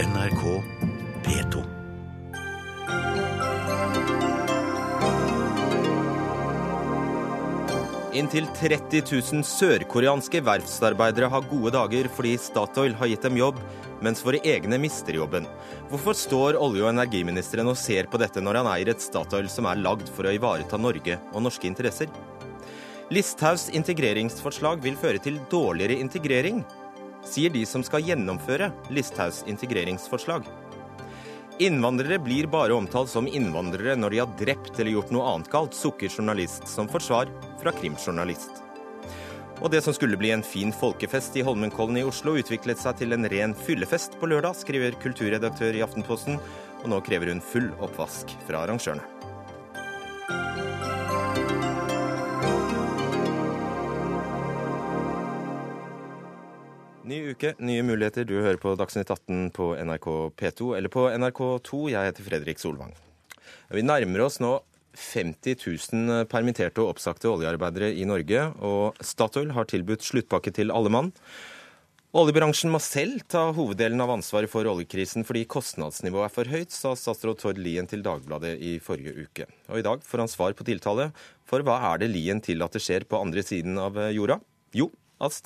NRK P2. Inntil 30 000 sørkoreanske verftsarbeidere har gode dager fordi Statoil har gitt dem jobb, mens våre egne mister jobben. Hvorfor står olje- og energiministeren og ser på dette når han eier et Statoil som er lagd for å ivareta Norge og norske interesser? Listhaugs integreringsforslag vil føre til dårligere integrering, sier de som skal gjennomføre Listhaugs integreringsforslag. Innvandrere blir bare omtalt som innvandrere når de har drept eller gjort noe annet galt, sukker journalist som forsvar fra krimjournalist. Og det som skulle bli en fin folkefest i Holmenkollen i Oslo, utviklet seg til en ren fyllefest på lørdag, skriver kulturredaktør i Aftenposten, og nå krever hun full oppvask fra arrangørene. Ny uke, nye muligheter. Du hører på Dagsnytt 18 på NRK P2 eller på NRK2. Jeg heter Fredrik Solvang. Vi nærmer oss nå 50 000 permitterte og oppsagte oljearbeidere i Norge, og Statoil har tilbudt sluttpakke til alle mann. Oljebransjen må selv ta hoveddelen av ansvaret for oljekrisen fordi kostnadsnivået er for høyt, sa statsråd Tord Lien til Dagbladet i forrige uke. Og i dag får han svar på tiltale for hva er det Lien tillater skjer på andre siden av jorda? Jo, at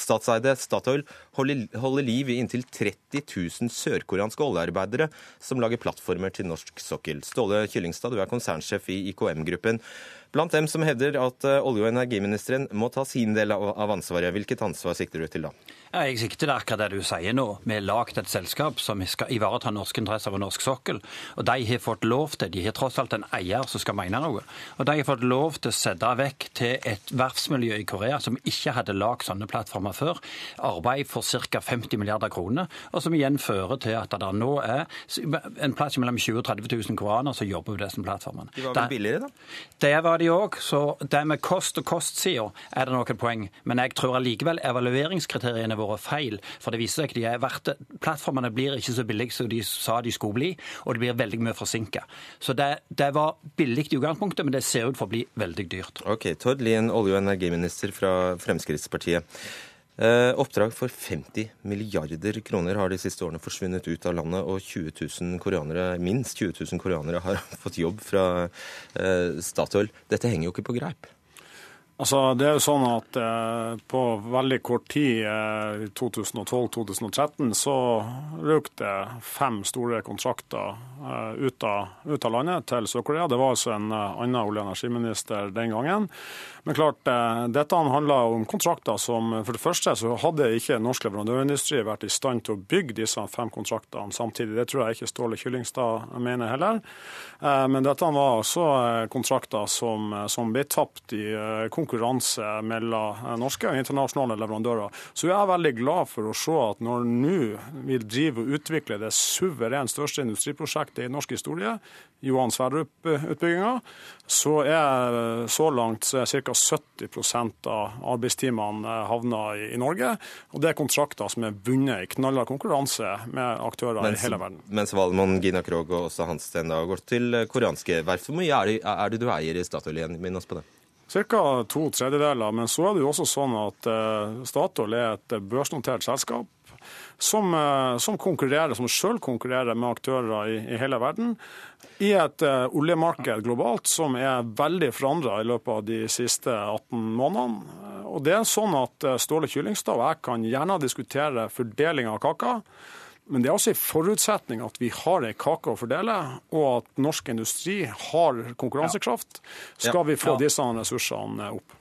statseide Statoil holder liv i inntil 30 000 sørkoreanske oljearbeidere som lager plattformer til norsk sokkel. Ståle Kyllingstad, du er konsernsjef i IKM-gruppen. Blant dem som hevder at olje- og energiministeren må ta sin del av ansvaret. Hvilket ansvar sikter du til da? Ja, jeg sikter til akkurat det du sier nå. Vi har laget et selskap som skal ivareta norske interesser på norsk sokkel. Og de har fått lov til, de har tross alt en eier som skal mene noe, og de har fått lov til å sette vekk til et verftsmiljø i Korea som ikke hadde lagd sånne plattformer før. Arbeid for ca. 50 milliarder kroner, og som igjen fører til at det nå er en plass mellom 20 000 og 30 000 koreanere som jobber på disse plattformene. De var vel billigere, da? Det var de òg. Så det med kost og kostsida er det nok et poeng. Men jeg tror allikevel evalueringskriteriene vært feil. For det viser seg at de er verdt, plattformene blir ikke så billige som de sa de skulle bli, og det blir veldig mye forsinka. Så det, det, var billig i utgangspunktet, men det ser ut for å bli veldig dyrt. Ok, Tord Lien, olje- og energiminister fra Fremskrittspartiet. Eh, oppdrag for 50 milliarder kroner har de siste årene forsvunnet ut av landet, og 20 000 koreanere, minst 20 000 koreanere har fått jobb fra eh, Statoil. Dette henger jo ikke på greip? Altså, det er jo sånn at eh, På veldig kort tid, eh, i 2012-2013, så røk det fem store kontrakter eh, ut, av, ut, av, landet til Sør-Korea. Det var altså en eh, annen olje- og energiminister den gangen. Men klart, eh, dette handla om kontrakter som For det første så hadde ikke norsk leverandørindustri vært i stand til å bygge disse fem kontraktene samtidig. Det tror jeg ikke Ståle Kyllingstad mener heller. Eh, men dette var også kontrakter som, som ble tapt i konkurranse mellom norske og internasjonale leverandører. Så jeg er veldig glad for å se at når nå vi driver og utvikler det suverent største industriprosjektet i norsk historie, Johan Sverdrup-utbygginga, så er så langt ca. 70% av arbeidstimene havna i, Norge. Og det er kontrakter som er vunnet i knallhard konkurranse med aktører mens, i hele verden. Mens Valmon, Gina Krog og også Hansten har gått til koreanske verft. Hvor mye er det, er det du eier i Statoil igjen? Minn oss på det. Ca. to tredjedeler. Men så er det jo også sånn at Statoil er et børsnotert selskap som, som konkurrerer, som selv konkurrerer med aktører i, i hele verden. I et uh, oljemarked globalt som er veldig forandra i løpet av de siste 18 månedene. Og det er sånn at Ståle Kyllingstad og jeg kan gjerne diskutere fordeling av kaka. Men det er også en forutsetning at vi har en kake å fordele, og at norsk industri har konkurransekraft. Skal vi få disse ressursene opp?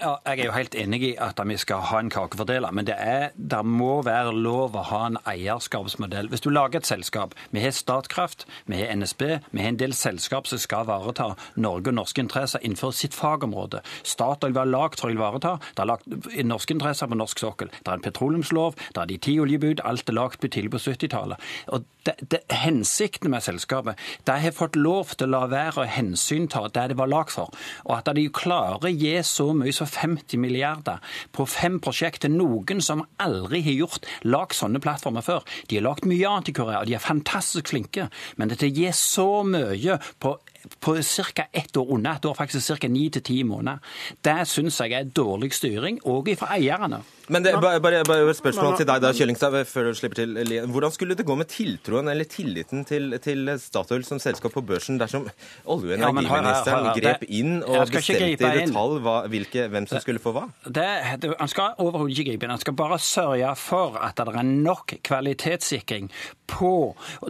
Ja, jeg er jo helt enig i at vi skal ha en kake å fordele, men det, er, det må være lov å ha en eierskapsmodell. Hvis du lager et selskap Vi har Statkraft, vi har NSB, vi har en del selskap som skal ivareta Norge og norske interesser innenfor sitt fagområde. Statoil var lagd for å ivareta. Det er lagt norske interesser på norsk sokkel. Det er en petroleumslov, det er de ti oljebud. Alt er lagt tidlig på 70-tallet. Og det, det, Hensikten med selskapet de har fått lov til å la være å hensynta det det var lagd for. Og at de klarer å gi så mye som 50 milliarder på fem prosjekter, noen som aldri har gjort lagd sånne plattformer før. De har lagd mye annet i Korea, og de er fantastisk flinke, men dette gir så mye på på ca. ett år unna. Et år faktisk ca. ni til ti måneder. Det syns jeg er dårlig styring, òg fra eierne. Men det, bare, bare, bare et spørsmål til deg da, Kjøllingstad, før du slipper til. Hvordan skulle det gå med tiltroen eller tilliten til, til Statoil som selskap på børsen dersom olje- og energiministeren grep inn og bestemte i detalj hva, hvilke, hvem som skulle få hva? Det, det, han skal overhodet ikke gripe inn. Han skal bare sørge for at det er nok kvalitetssikring på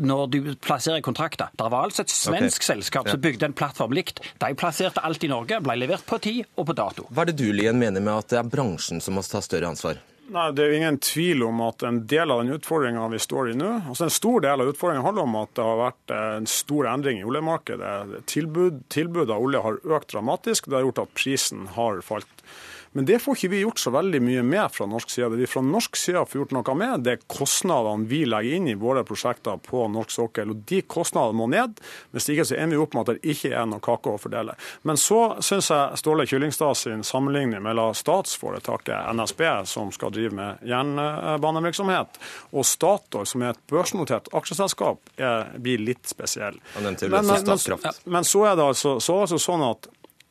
når du plasserer kontrakter. Det var altså et svensk selskap som bygde en plattform likt. De plasserte alt i Norge, ble levert på tid og på dato. Hva er det du, Lien, mener med at det er bransjen som må ta større ansvar? Nei, Det er jo ingen tvil om at en del av den utfordringa vi står i nå altså En stor del av utfordringa handler om at det har vært en stor endring i oljemarkedet. Tilbud, tilbudet av olje har økt dramatisk, det har gjort at prisen har falt. Men det får ikke vi gjort så veldig mye med fra norsk side. Det vi fra norsk side får gjort noe med, det er kostnadene vi legger inn i våre prosjekter på norsk sokkel. Og De kostnadene må ned. Hvis ikke så ender vi opp med at det ikke er noe kake å fordele. Men så syns jeg Ståle Kyllingstad sin sammenligning mellom statsforetaket NSB, som skal drive med jernbanevirksomhet, og Statoil, som er et børsnotert aksjeselskap, er, blir litt spesiell. Han nevnte Men, men, men, men så er det altså, så altså sånn at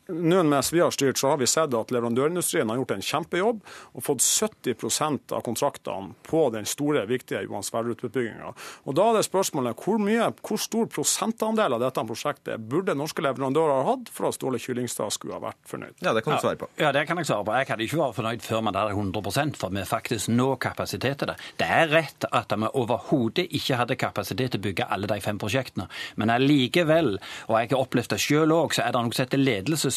nå mens vi har styrt, så har vi sett at leverandørindustrien har gjort en kjempejobb og fått 70% av kontraktene på den store, viktige Johan Sverdrup-utbygginga. Da er det spørsmålet hvor, mye, hvor stor prosentandel av dette prosjektet burde norske leverandører ha hatt for at Ståle Kyllingstad skulle ha vært fornøyd? Ja, det kan du svare på. Ja, det kan jeg svare på. Jeg hadde ikke vært fornøyd før man hadde 100% for vi faktisk nå kapasitet til det. Det er rett at vi overhodet ikke hadde kapasitet til å bygge alle de fem prosjektene. Men allikevel, og jeg har opplevd det sjøl òg, så er det noe som heter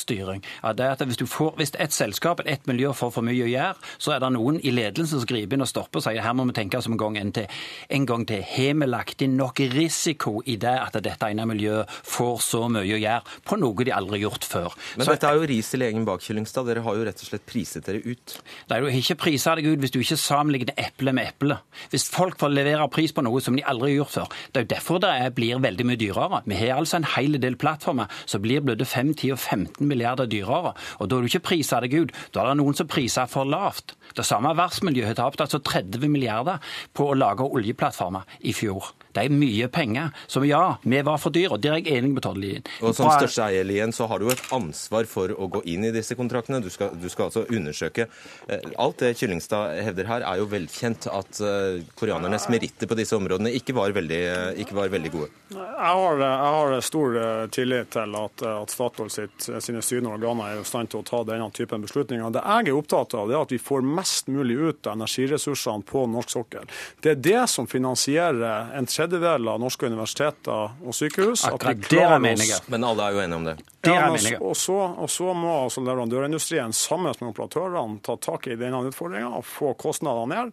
ledelsesstyring. Ja, det er at hvis, du får, hvis et selskap eller et miljø får for mye å gjøre, så er det noen i ledelsen som griper inn og stopper og sier her må vi tenke oss om en gang en til. En gang til. Har vi lagt inn nok risiko i det at dette ene miljøet får så mye å gjøre på noe de aldri har gjort før? Men Så dette er jo ris til egen bak, Kyllingstad. Dere har jo rett og slett priset dere ut. Nei, Du har ikke prisa deg ut hvis du ikke sammenligner eple med eple. Hvis folk får levere pris på noe som de aldri har gjort før. Det er jo derfor det er, blir veldig mye dyrere. Vi har altså en hel del plattformer som blir både 5, 10 og 15 milliarder dyrere. Og da har du ikke prisa deg ut. Da er det noen som priser for lavt. Det samme verftsmiljøet har tapt altså 30 milliarder på å lage oljeplattformer i fjor. Det er mye penger. Så ja, vi var for dyre, og der er jeg enig med Tord Lien. Og som største eier Lien, så har du jo et ansvar for å gå inn i disse kontraktene. Du skal, du skal altså undersøke eh, Alt det Kyllingstad hevder her, er jo velkjent at eh, koreanernes meritter på disse områdene ikke var veldig, eh, ikke var veldig gode. Jeg har, jeg har stor tillit til at, at Statoil sitt, sine styrende organer er i stand til å ta denne typen beslutninger. Det jeg er opptatt av, det er at vi får mest mulig ut av energiressursene på norsk sokkel. Det er det som finansierer en tredjedel av norske universiteter og sykehus. Akkurat det er meninga. Men alle er jo enige om det. det Ja, er men, og, så, og så må altså leverandørindustrien sammen med operatørene ta tak i denne utfordringa og få kostnadene ned.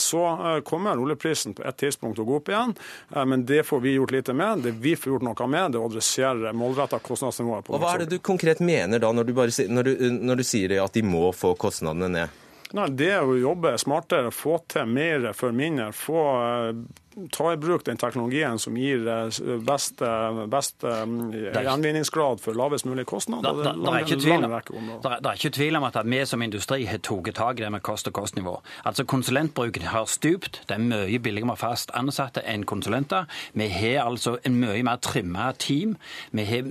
Så eh, kommer oljeprisen på et tidspunkt å gå opp igjen, eh, men det får vi gjort lite med. Det vi får gjort noe med, det er å adressere målretta kostnadsnivået på Og Hva er det du konkret mener da, når du, bare, når du, når du sier at de må få kostnadene ned? Nei, Det å jobbe smartere, få til mer for mindre. Få eh, ta i bruk den teknologien som gir eh, best, eh, best eh, gjenvinningsgrad for lavest mulig kostnad. Det, det, det er det, er ikke tvil om, at vi som industri har tatt tak i det med kost- og kostnivå. Altså Konsulentbruken har stupt. Det er mye billigere med fast ansatte enn konsulenter. Vi har altså en mye mer trimma team. Vi har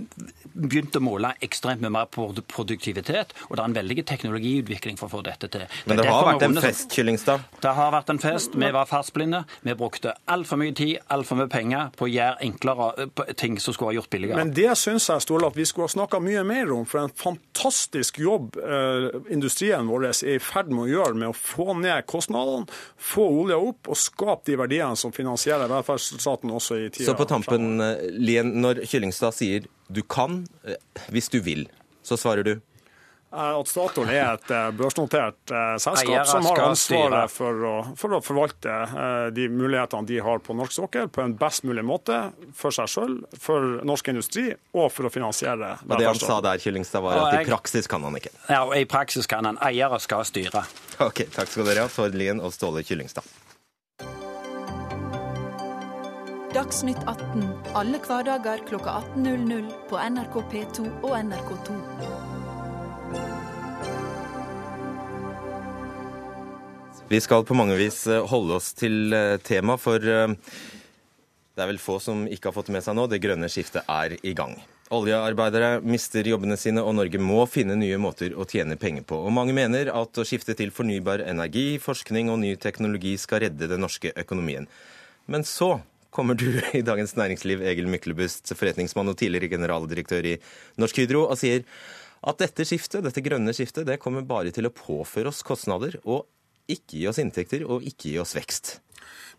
begynt å måle ekstremt mye mer produktivitet, og det er en veldig teknologiutvikling for å få dette til. Men det har vært en fest, Kyllingstad. Det har vært en fest. Vi var fastblinde. Vi brukte altfor mye tid, altfor mye penger på å gjøre enklere eh, på ting som skulle ha gjort billigere. Men det syns jeg Ståle, at vi skulle ha snakka mye mer om. For en fantastisk jobb eh, industrien vår er i ferd med å gjøre med å få ned kostnadene, få olja opp og skape de verdiene som finansierer velferdsstaten også i tida Så på tampen, eh, Lien, når Kyllingstad sier du kan eh, hvis du vil, så svarer du At Statoil er et eh, børsnotert eh, selskap som har ansvaret for å, for å forvalte eh, de mulighetene de har på norsk sokkel på en best mulig måte for seg sjøl, for norsk industri og for å finansiere Og det han sa der, Kyllingstad, var at i praksis kan han ikke. Ja, og I praksis kan han. eiere skal styre. Ok, Takk skal dere ha, Tord Lien og Ståle Kyllingstad. Dagsnytt 18 alle hverdager klokka 18.00 på NRK P2 og NRK2. Vi skal på mange vis eh, holde oss til eh, tema, for eh, det er vel få som ikke har fått det med seg nå. Det grønne skiftet er i gang. Oljearbeidere mister jobbene sine, og Norge må finne nye måter å tjene penger på. Og Mange mener at å skifte til fornybar energi, forskning og ny teknologi skal redde den norske økonomien. Men så kommer du i Dagens Næringsliv, Egil Myklebust, forretningsmann og tidligere generaldirektør i Norsk Hydro, og sier at dette skiftet, dette grønne skiftet det kommer bare til å påføre oss kostnader og ikke gi oss inntekter og ikke gi oss vekst.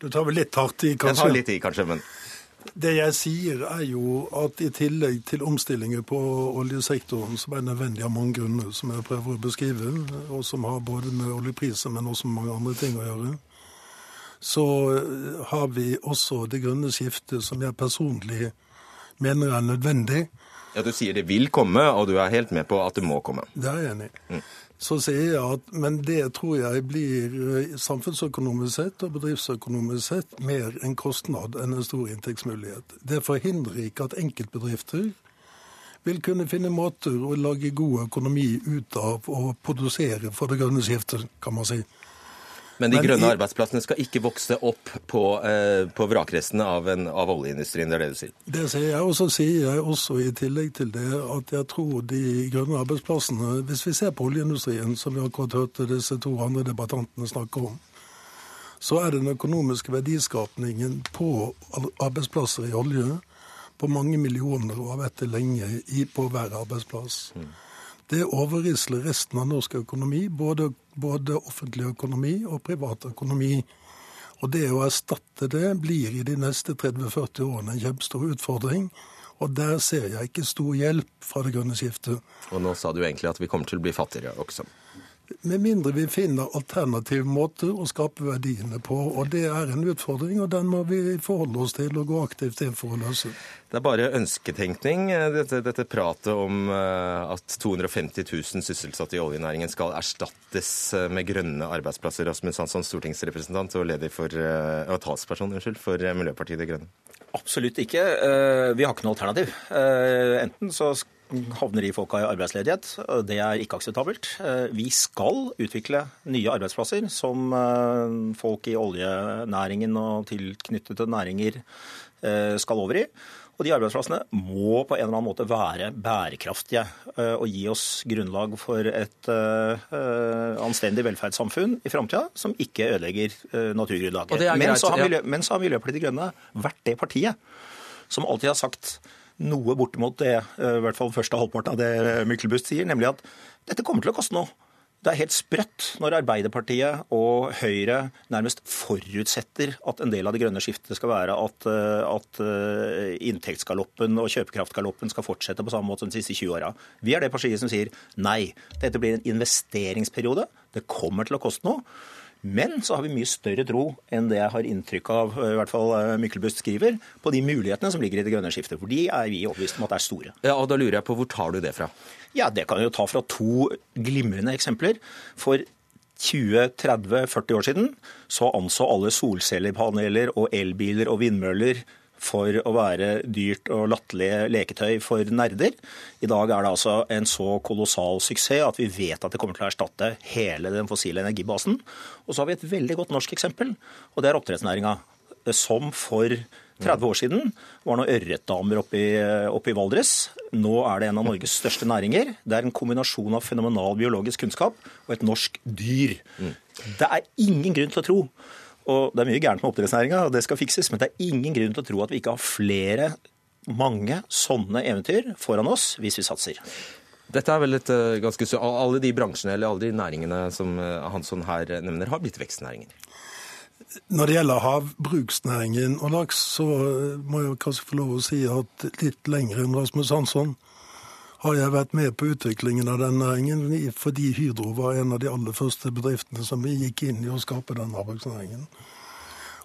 Du tar vel litt hardt i, kanskje? Jeg tar litt i, kanskje, men... Det jeg sier, er jo at i tillegg til omstillinger på oljesektoren, som er nødvendig av mange grunner, som jeg prøver å beskrive, og som har både med oljepriser, men også med mange andre ting å gjøre, så har vi også det grønne skiftet, som jeg personlig mener er nødvendig. Ja, Du sier det vil komme, og du er helt med på at det må komme. Det er jeg enig i. Mm så sier jeg at men det tror jeg blir eh, samfunnsøkonomisk sett og bedriftsøkonomisk sett mer en kostnad enn en stor inntektsmulighet. Det forhindrer ikke at enkeltbedrifter vil kunne finne måter å lage god økonomi ut av å produsere for det grønne skiftet, kan man si. Men de grønne i, arbeidsplassene skal ikke vokse opp på, eh, på vrakrestene av, av, oljeindustrien, det er det du sier? Det sier jeg, og så sier jeg også i tillegg til det at jeg tror de grønne arbeidsplassene Hvis vi ser på oljeindustrien, som vi akkurat hørte disse to andre debattantene snakke om, så er den økonomiske verdiskapningen på arbeidsplasser i olje på mange millioner og har vært det lenge i, på hver arbeidsplass. Mm. Det overrisler resten av norsk økonomi, både, både offentlig økonomi og privat økonomi. Og det å erstatte det blir i de neste 30-40 årene en kjempestor utfordring. Og der ser jeg ikke stor hjelp fra det grønne skiftet. Og nå sa du egentlig at vi kommer til å bli fattigere også. Med mindre vi finner alternative måter å skape verdiene på. Og det er en utfordring, og den må vi forholde oss til og gå aktivt inn for å løse. Det er bare ønsketenkning, dette, dette pratet om eh, at 250 000 sysselsatte i oljenæringen skal erstattes eh, med grønne arbeidsplasser. Rasmus Hansson, stortingsrepresentant og leder for, eh, og talsperson unnskyld, for Miljøpartiet De Grønne. Absolutt ikke. Vi har ikke noe alternativ. Enten så havner de folka i arbeidsledighet. Det er ikke akseptabelt. Eh, vi skal utvikle nye arbeidsplasser som eh, folk i oljenæringen og tilknyttede næringer eh, skal over i. Og de arbeidsplassene må på en eller annen måte være bærekraftige og gi oss grunnlag for et anstendig velferdssamfunn i framtida som ikke ødelegger naturgrunnlaget. Men så, har men så har Miljøpartiet De Grønne vært det partiet som alltid har sagt noe bortimot det, eh, i hvert fall første halvparten av det Myklebust sier, nemlig at dette kommer til å koste noe. Det er helt sprøtt når Arbeiderpartiet og Høyre nærmest forutsetter at en del av det grønne skiftet skal være at, eh, at eh, inntektsgaloppen og kjøpekraftgaloppen skal fortsette på samme måte som de siste 20 åra. Vi er det partiet som sier nei, dette blir en investeringsperiode. Det kommer til å koste noe. Men så har vi mye større tro enn det jeg har inntrykk av, i hvert fall eh, Myklebust skriver, på de mulighetene som ligger i det grønne skiftet. For de er vi overbevist om at er store. Ja, og Da lurer jeg på, hvor tar du det fra? Ja, Det kan jeg jo ta fra to glimrende eksempler. For 20-30-40 år siden så anså alle solcellepaneler og elbiler og vindmøller for å være dyrt og latterlig leketøy for nerder. I dag er det altså en så kolossal suksess at vi vet at det kommer til å erstatte hele den fossile energibasen. Og så har vi et veldig godt norsk eksempel, og det er oppdrettsnæringa. Som for 30 år siden var noen ørretdamer oppe, oppe i Valdres. Nå er det en av Norges største næringer. Det er en kombinasjon av fenomenal biologisk kunnskap og et norsk dyr. Det er ingen grunn til å tro og Det er mye gærent med oppdrettsnæringa, og det skal fikses, men det er ingen grunn til å tro at vi ikke har flere, mange sånne eventyr foran oss hvis vi satser. Dette er vel et ganske ganske Alle de bransjene eller alle de næringene som uh, Hansson her nevner, har blitt vekstnæringer? Når det gjelder havbruksnæringen og laks, så eh, må jeg kanskje få lov å si at litt lenger enn Rasmus Hansson har jeg vært med på utviklingen av den næringen fordi Hydro var en av de aller første bedriftene som gikk inn i å skape den havbruksnæringen.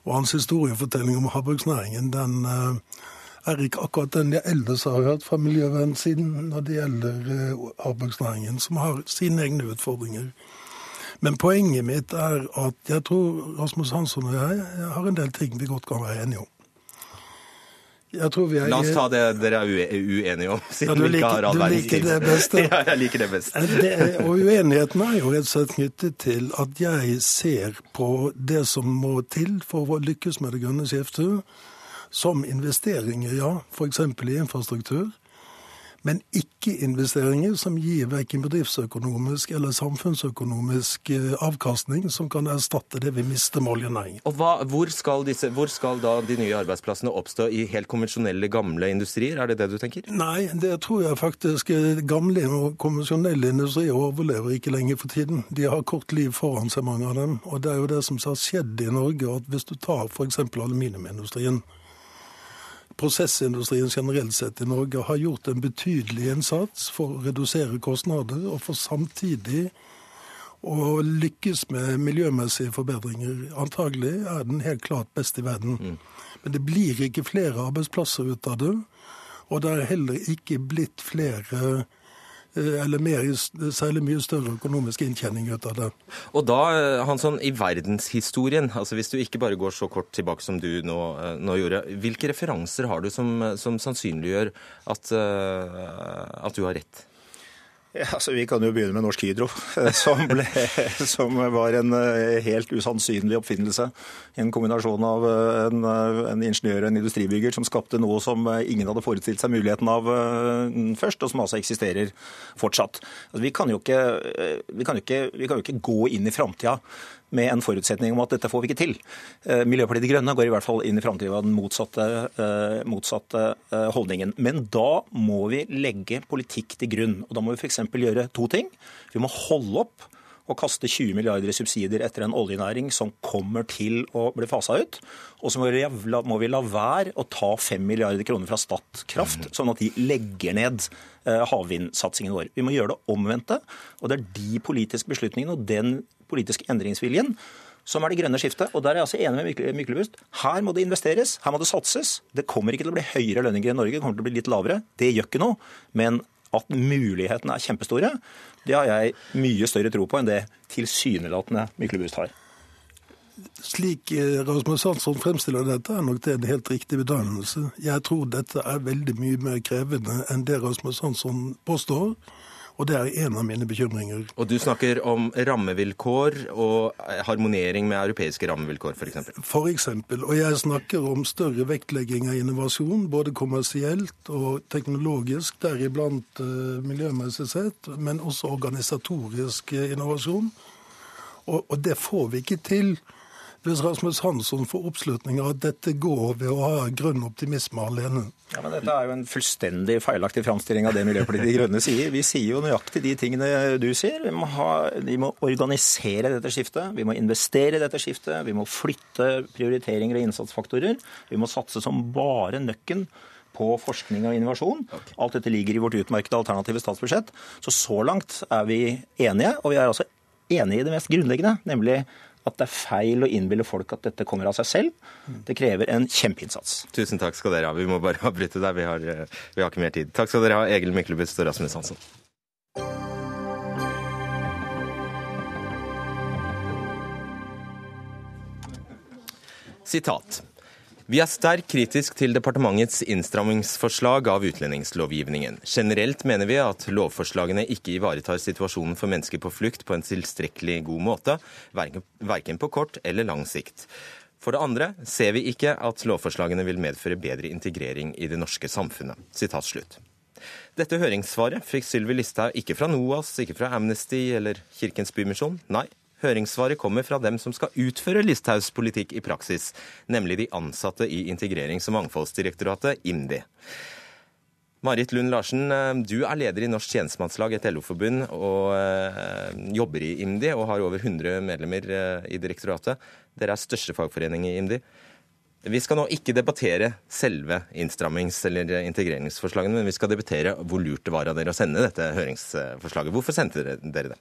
Og hans historiefortelling om havbruksnæringen den eh, er ikke akkurat den jeg ellers har hørt fra miljøvernsiden når det gjelder eh, havbruksnæringen, som har sine egne utfordringer. Men poenget mitt er at jeg tror Rasmus Hansson og jeg har en del ting vi godt kan være enige om. Jeg tror vi er... La oss ta det dere er uenige om, siden ja, vi ikke har all verdens tid. Du liker det beste. ja, jeg liker det best. det, og uenigheten er jo rett og slett knyttet til at jeg ser på det som må til for å lykkes med det grønne skiftet, som investeringer, ja, f.eks. i infrastruktur. Men ikke investeringer som gir verken bedriftsøkonomisk eller samfunnsøkonomisk eh, avkastning som kan erstatte det vi mister med oljenæringen. Og hva, hvor, skal disse, hvor skal da de nye arbeidsplassene oppstå? I helt konvensjonelle, gamle industrier? Er det det du tenker? Nei, det tror jeg faktisk. eh, Gamle og konvensjonelle industrier overlever ikke lenger for tiden. De har kort liv foran seg, mange av dem. Og det er jo det som har skjedd i Norge, at hvis du tar f.eks. aluminiumindustrien, prosessindustrien generelt sett i Norge har gjort en betydelig innsats for å redusere kostnader, og for samtidig å lykkes med miljømessige forbedringer. Antagelig er den helt klart best i verden. Men det blir ikke flere arbeidsplasser ut av det. Og det er heller ikke blitt flere eh, eller mer, særlig mye større økonomisk inntjening ut av det. Og da, eh, Hansson, i verdenshistorien, altså hvis du ikke bare går så kort tilbake som du nå, eh, nå gjorde, hvilke referanser har du som, som sannsynliggjør at, eh, at du har rett? Ja, altså, vi kan jo begynne med Norsk Hydro, som, ble, som var en eh, helt usannsynlig oppfinnelse. En kombinasjon av eh, en, eh, en ingeniør og en industribygger som skapte noe som ingen hadde forestilt seg muligheten av først, og som altså eksisterer fortsatt. Altså, vi, kan ikke, vi, kan ikke, vi kan jo ikke gå inn i framtida med en forutsetning om at dette får vi ikke til. Miljøpartiet De Grønne går i hvert fall inn i framtida med den motsatte, motsatte, holdningen. Men da må vi legge politikk til grunn. Og da må vi f.eks. gjøre to ting. Vi må holde opp og kaste 20 milliarder i subsidier etter en oljenæring som kommer til å bli fasa ut. Og så må vi la være å ta 5 milliarder kroner fra Statkraft, sånn at de legger ned havvindsatsingen vår. Vi må gjøre det omvendte. Og det er de politiske beslutningene og den politiske endringsviljen som er det grønne skiftet. Og der er jeg altså enig med Myklebust. Her må det investeres, her må det satses. Det kommer ikke til å bli høyere lønninger i Norge, det kommer til å bli litt lavere. Det gjør ikke noe. Men at mulighetene er kjempestore, det har jeg mye større tro på enn det tilsynelatende Myklebust har. Slik Rasmus Hansson fremstiller dette, er nok det en helt riktig betegnelse. Jeg tror dette er veldig mye mer krevende enn det Rasmus Hansson påstår. Og det er en av mine bekymringer. Og du snakker om rammevilkår og harmonering med europeiske rammevilkår, f.eks.? Eksempel. Og jeg snakker om større vektlegging av innovasjon, både kommersielt og teknologisk, deriblant uh, miljømessig sett, men også organisatorisk innovasjon. Og, og det får vi ikke til hvis Rasmus Hansson får oppslutning av at dette går ved å ha grønn optimisme alene. Ja, men Dette er jo en fullstendig feilaktig framstilling av det Miljøpartiet De Grønne sier. Vi sier jo nøyaktig de tingene du sier. Vi må, ha, vi må, organisere dette skiftet, vi må investere i dette skiftet, vi må flytte prioriteringer og innsatsfaktorer. Vi må satse som bare nøkken på forskning og innovasjon. Alt dette ligger i vårt utmerkede alternative statsbudsjett. Så så langt er vi enige, og vi er altså enige i det mest grunnleggende, nemlig at det er feil å innbille folk at dette kommer av seg selv. Det krever en kjempeinnsats. Tusen takk skal dere ha. Vi må bare avbryte der. Vi har, vi har ikke mer tid. Takk skal dere ha, Egil Myklebust og Rasmus Hansson. Sitat. Vi er sterkt kritisk til departementets innstrammingsforslag av utlendingslovgivningen. Generelt mener vi at lovforslagene ikke ivaretar situasjonen for mennesker på flukt på en tilstrekkelig god måte, verken på kort eller lang sikt. For det andre ser vi ikke at lovforslagene vil medføre bedre integrering i det norske samfunnet. Sitat slutt. Dette høringssvaret fikk Sylvi Listhaug ikke fra NOAS, ikke fra Amnesty eller Kirkens Bymisjon. Nei, Høringssvaret kommer fra dem som skal utføre Listhaugs politikk i praksis, nemlig de ansatte i Integrerings- og mangfoldsdirektoratet, IMDi. Marit Lund Larsen, du er leder i Norsk tjenestemannslag, et LO-forbund, og jobber i IMDi og har over 100 medlemmer i direktoratet. Dere er største fagforening i IMDi. Vi skal nå ikke debattere selve innstrammings- eller integreringsforslagene, men vi skal debattere hvor lurt det var av dere å sende dette høringsforslaget. Hvorfor sendte dere det?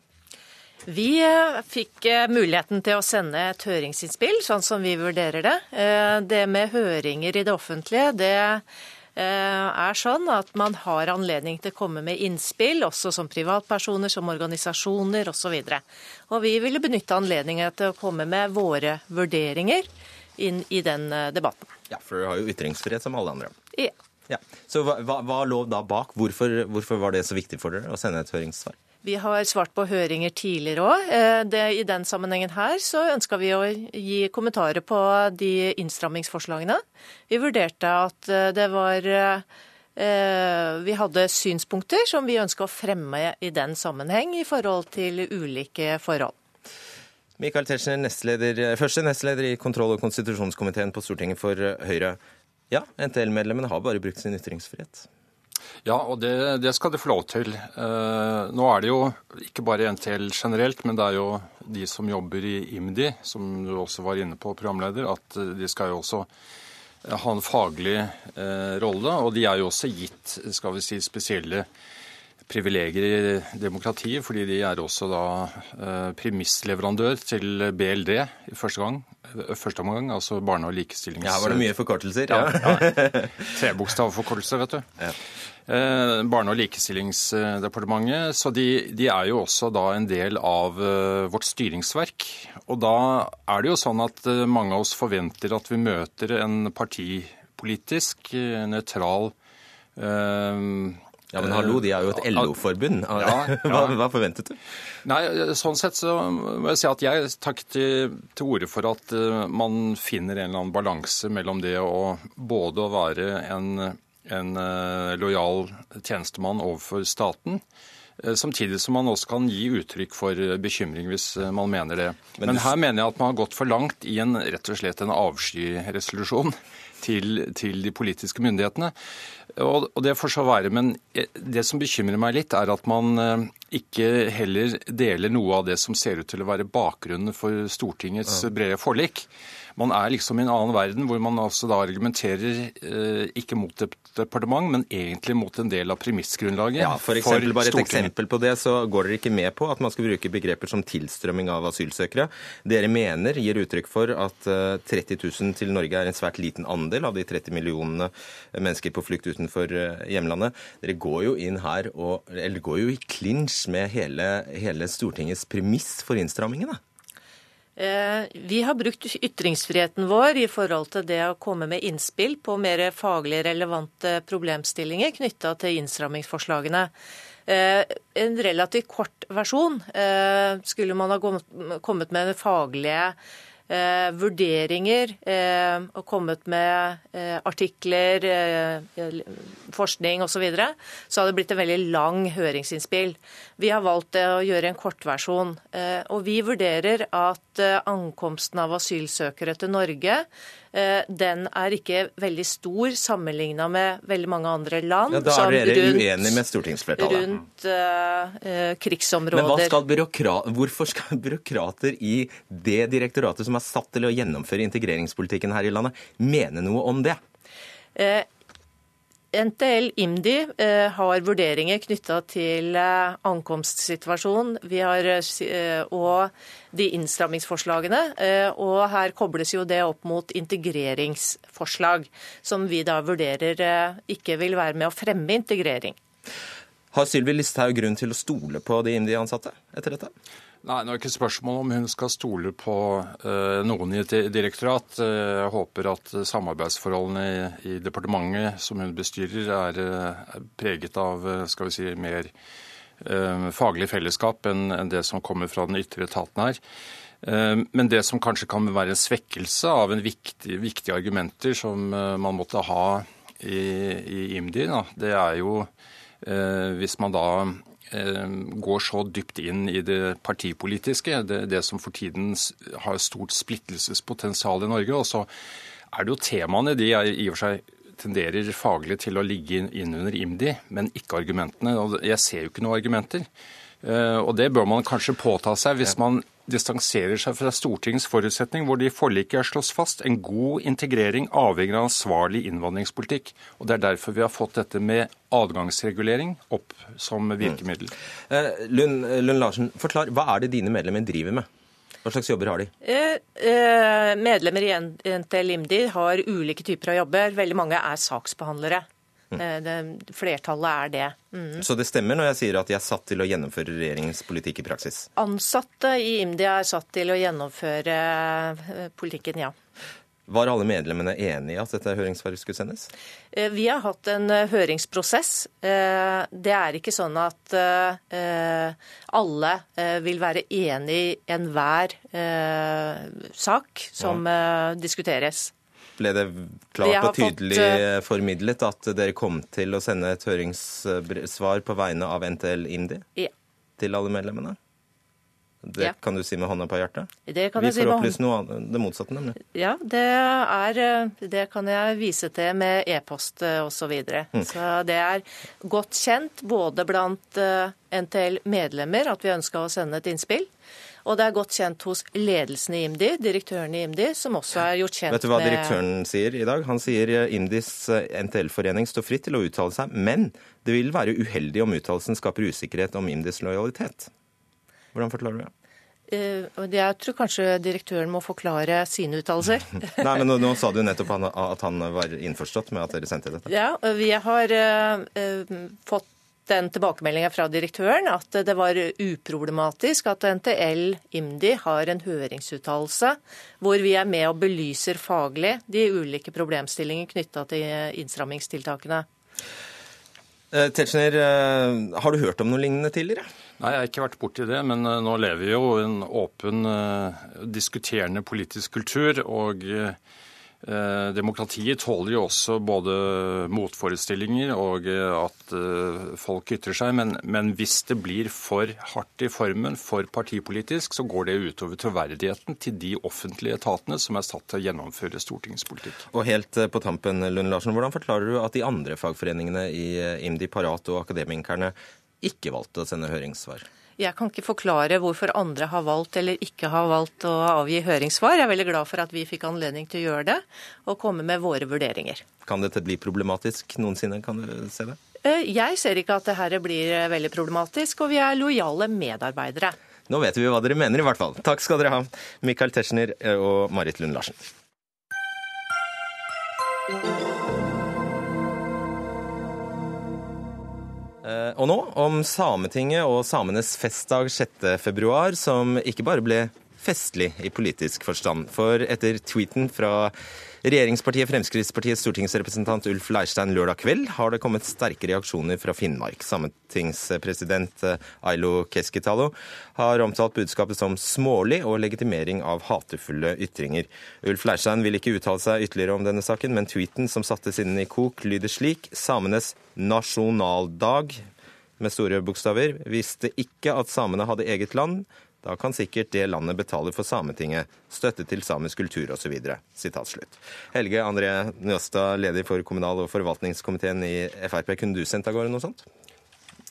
Vi fikk muligheten til å sende et høringsinnspill, sånn som vi vurderer det. Det med høringer i det offentlige, det er sånn at man har anledning til å komme med innspill, også som privatpersoner, som organisasjoner osv. Og, og vi ville benytte anledningen til å komme med våre vurderinger inn i den debatten. Ja, for dere har jo ytringsfrihet som alle andre. Ja. ja. Så hva, hva lå da bak? Hvorfor, hvorfor var det så viktig for dere å sende et høringssvar? Vi har svart på høringer tidligere òg. I den sammenhengen her så ønska vi å gi kommentarer på de innstrammingsforslagene. Vi vurderte at det var Vi hadde synspunkter som vi ønska å fremme i den sammenheng i forhold til ulike forhold. Michael Tetzschner, nestleder, første nestleder i kontroll- og konstitusjonskomiteen på Stortinget for Høyre. Ja, NTL-medlemmene har bare brukt sin ytringsfrihet. Ja, og det, det, skal de få lov til. Eh, nå er det jo ikke bare NTL generelt, men det er jo de som jobber i IMDi, som du også var inne på, programleder, at de skal jo også ha en faglig eh, rolle. Og de er jo også gitt skal vi si, spesielle privilegier i demokratiet, fordi de er også da eh, premissleverandør til BLD i første gang. Første omgang, altså Barne- og likestillings... Ja, var det mye forkortelser? Ja, ja. Trebokstavforkortelser, vet du. Ja. Eh, Barne- og likestillingsdepartementet. Så de, de, er jo også da en del av vårt styringsverk. Og da er det jo sånn at mange av oss forventer at vi møter en partipolitisk, nøytral nøytral ja, Men hallo, de er jo et LO-forbund. Ja, hva, hva, forventet du? Nei, Sånn sett så må jeg si at jeg tar til, til orde for at man finner en eller annen balanse mellom det å både å være en en eh, lojal tjenestemann overfor staten. Eh, samtidig som man også kan gi uttrykk for bekymring hvis eh, man mener det. Men, Men her mener jeg at man har gått for langt i en rett og slett en avskyresolusjon til, til de politiske myndighetene. Og, og det får så være. Men det som bekymrer meg litt, er at man ikke heller deler noe av det som ser ut til å være bakgrunnen for Stortingets brede forlik. Man er liksom i en annen verden hvor man altså da argumenterer eh, ikke mot et departement, men egentlig mot en del av premissgrunnlaget ja, for, eksempel, for bare et eksempel på det, så går dere ikke med på at man skal bruke begreper som tilstrømming av asylsøkere. Dere mener, gir uttrykk for, at 30 eh, 000 til Norge er en svært liten andel av de 30 millionene mennesker på flukt utenfor eh, hjemlandet. Dere går jo inn her og, eller går jo i klinsj med hele, hele Stortingets premiss for innstrammingene. Eh, vi har brukt ytringsfriheten vår i forhold til det å komme med innspill på mer faglig relevante problemstillinger knytta til innstrammingsforslagene. Eh, en relativt kort versjon eh, skulle man ha kommet med faglige eh, vurderinger eh, og kommet med eh, artikler, eh, forskning osv., så, videre, så hadde det blitt en veldig lang høringsinnspill. Vi har valgt å gjøre en kortversjon. Eh, og vi vurderer at eh, ankomsten av asylsøkere til Norge Eh, den er ikke veldig stor sammenligna med veldig mange andre land. Ja, da er dere rundt, uenige med stortingsflertallet. Rundt uh, krigsområder. Men skal Hvorfor skal byråkrater i det direktoratet som er satt til å gjennomføre integreringspolitikken her i landet, mene noe om det? Uh, NTL IMDi eh, har vurderinger knytta til ankomstsituasjonen. ankomstsituasjonen har, eh, og de innstrammingsforslagene. Og her kobles jo det opp mot integreringsforslag, som vi da vurderer ikke vil være med å fremme integrering. Har Sylvi Listhaug grunn til å stole på de IMDi-ansatte etter dette? Nei, Nå er ikke spørsmål om hun skal stole på uh, noen i et direktorat. Uh, jeg håper at samarbeidsforholdene i, i departementet som hun bestyrer, er, uh, er preget av skal vi si, mer faglig fellesskap enn, en det som kommer fra den ytre etaten her. Men det som kanskje kan være en svekkelse av en viktig, viktige argumenter som man måtte ha i, i IMDi, da, det er jo hvis man da Eh, går så dypt inn i det partipolitiske, det, det som for tiden har stort splittelsespotensial i Norge. Og så er det jo temaene de er i og for seg tenderer faglig til å ligge inn under IMDi, men ikke argumentene. Jeg ser jo ikke noen argumenter. Eh, og det bør man kanskje påta seg hvis man distanserer seg fra Stortingets forutsetning, hvor det i forliket er slått fast en god integrering avhenger av ansvarlig innvandringspolitikk. Og Det er derfor vi har fått dette med adgangsregulering opp som virkemiddel. Mm. Eh, Lund, Lund Larsen, forklar, hva er det dine medlemmer driver med? Hva slags jobber har de? Eh, eh, medlemmer i NTL IMDi har ulike typer av jobber. Veldig mange er saksbehandlere. Mm. Eh, det, flertallet er det. Mm. Så det stemmer når jeg sier at de er satt til å gjennomføre regjeringens politikk i praksis? Ansatte i IMDi er satt til å gjennomføre eh, politikken, ja. Var alle medlemmene enige i at dette høringssvaret skulle sendes? Eh, vi har hatt en høringsprosess. Det er ikke sånn at alle vil være enig i enhver sak som diskuteres. Ble det klart og tydelig fått, eh, formidlet at dere kom til å sende et høringssvar på vegne av NTL IMDi Ja. til alle medlemmene? Det Ja. kan du si med hånda på hjertet? Det kan Vi jeg si får med opplyst noe annet, det motsatte, nemlig. Ja, det, er, eh, det kan jeg vise til med e-post eh, osv. Så, videre. Mm. så det er godt kjent både blant NTL-medlemmer at vi ønska å sende et innspill. Og det er godt kjent hos ledelsen i IMDi, direktøren i IMDi, som også er gjort kjent med Vet du hva direktøren sier i dag? Han sier eh, IMDis eh, NTL-forening står fritt til å uttale seg, men det vil være uheldig om uttalelsen skaper usikkerhet om IMDis lojalitet. Hvordan forklarer du det? Eh, Jeg tror kanskje direktøren må forklare sine uttalelser. Nei, men nå, nå sa du nettopp at han var innforstått med at dere sendte dette. Ja, vi har eh, eh, fått den tilbakemeldingen fra direktøren at det var uproblematisk at NTL IMDi har en høringsuttalelse hvor vi er med og belyser faglig de ulike problemstillingene knytta til innstrammingstiltakene. Eh, Tetzschner, eh, har du hørt om noe lignende tidligere? Nei, jeg har ikke vært borti det, men eh, nå lever vi jo i en åpen, diskuterende politisk kultur. Og demokratiet tåler jo også både motforestillinger og eh, at eh, folk ytrer seg. Men, men hvis det blir for hardt i formen, for partipolitisk, så går det utover troverdigheten til de offentlige etatene som er satt til å gjennomføre Stortingets politikk. Og helt eh, på tampen, Lund Larsen, hvordan forklarer du at de andre fagforeningene i eh, IMDi, Parat og Akademikerne ikke valgte å sende høringssvar? Jeg kan ikke forklare hvorfor andre har valgt eller ikke har valgt å avgi høringssvar. Jeg er veldig glad for at vi fikk anledning til å gjøre det, og komme med våre vurderinger. Kan dette bli problematisk noensinne? Kan du se det? Eh, Jeg ser ikke at det her blir veldig problematisk, og vi er lojale medarbeidere. Nå vet vi hva dere mener, i hvert fall. Takk skal dere ha, Michael Tetzschner og Marit Lund Larsen. Og nå om Sametinget og samenes festdag 6. februar, som ikke bare ble festlig i politisk forstand. For etter tweeten fra regjeringspartiet Fremskrittspartiets stortingsrepresentant Ulf Leirstein lørdag kveld, har det kommet sterke reaksjoner fra Finnmark. Sametingspresident eh, Ailo Keskitalo har omtalt budskapet som smålig og legitimering av hatefulle ytringer. Ulf Leirstein vil ikke uttale seg ytterligere om denne saken, men tweeten som satte sinnen i kok, lyder slik samenes nasjonaldag med store bokstaver visste ikke at samene hadde eget land. Da kan sikkert det landet betale for Sametinget, støtte til samisk kultur osv. Helge André Njåstad, leder for kommunal- og forvaltningskomiteen i Frp. Kunne du sendt av gårde noe sånt?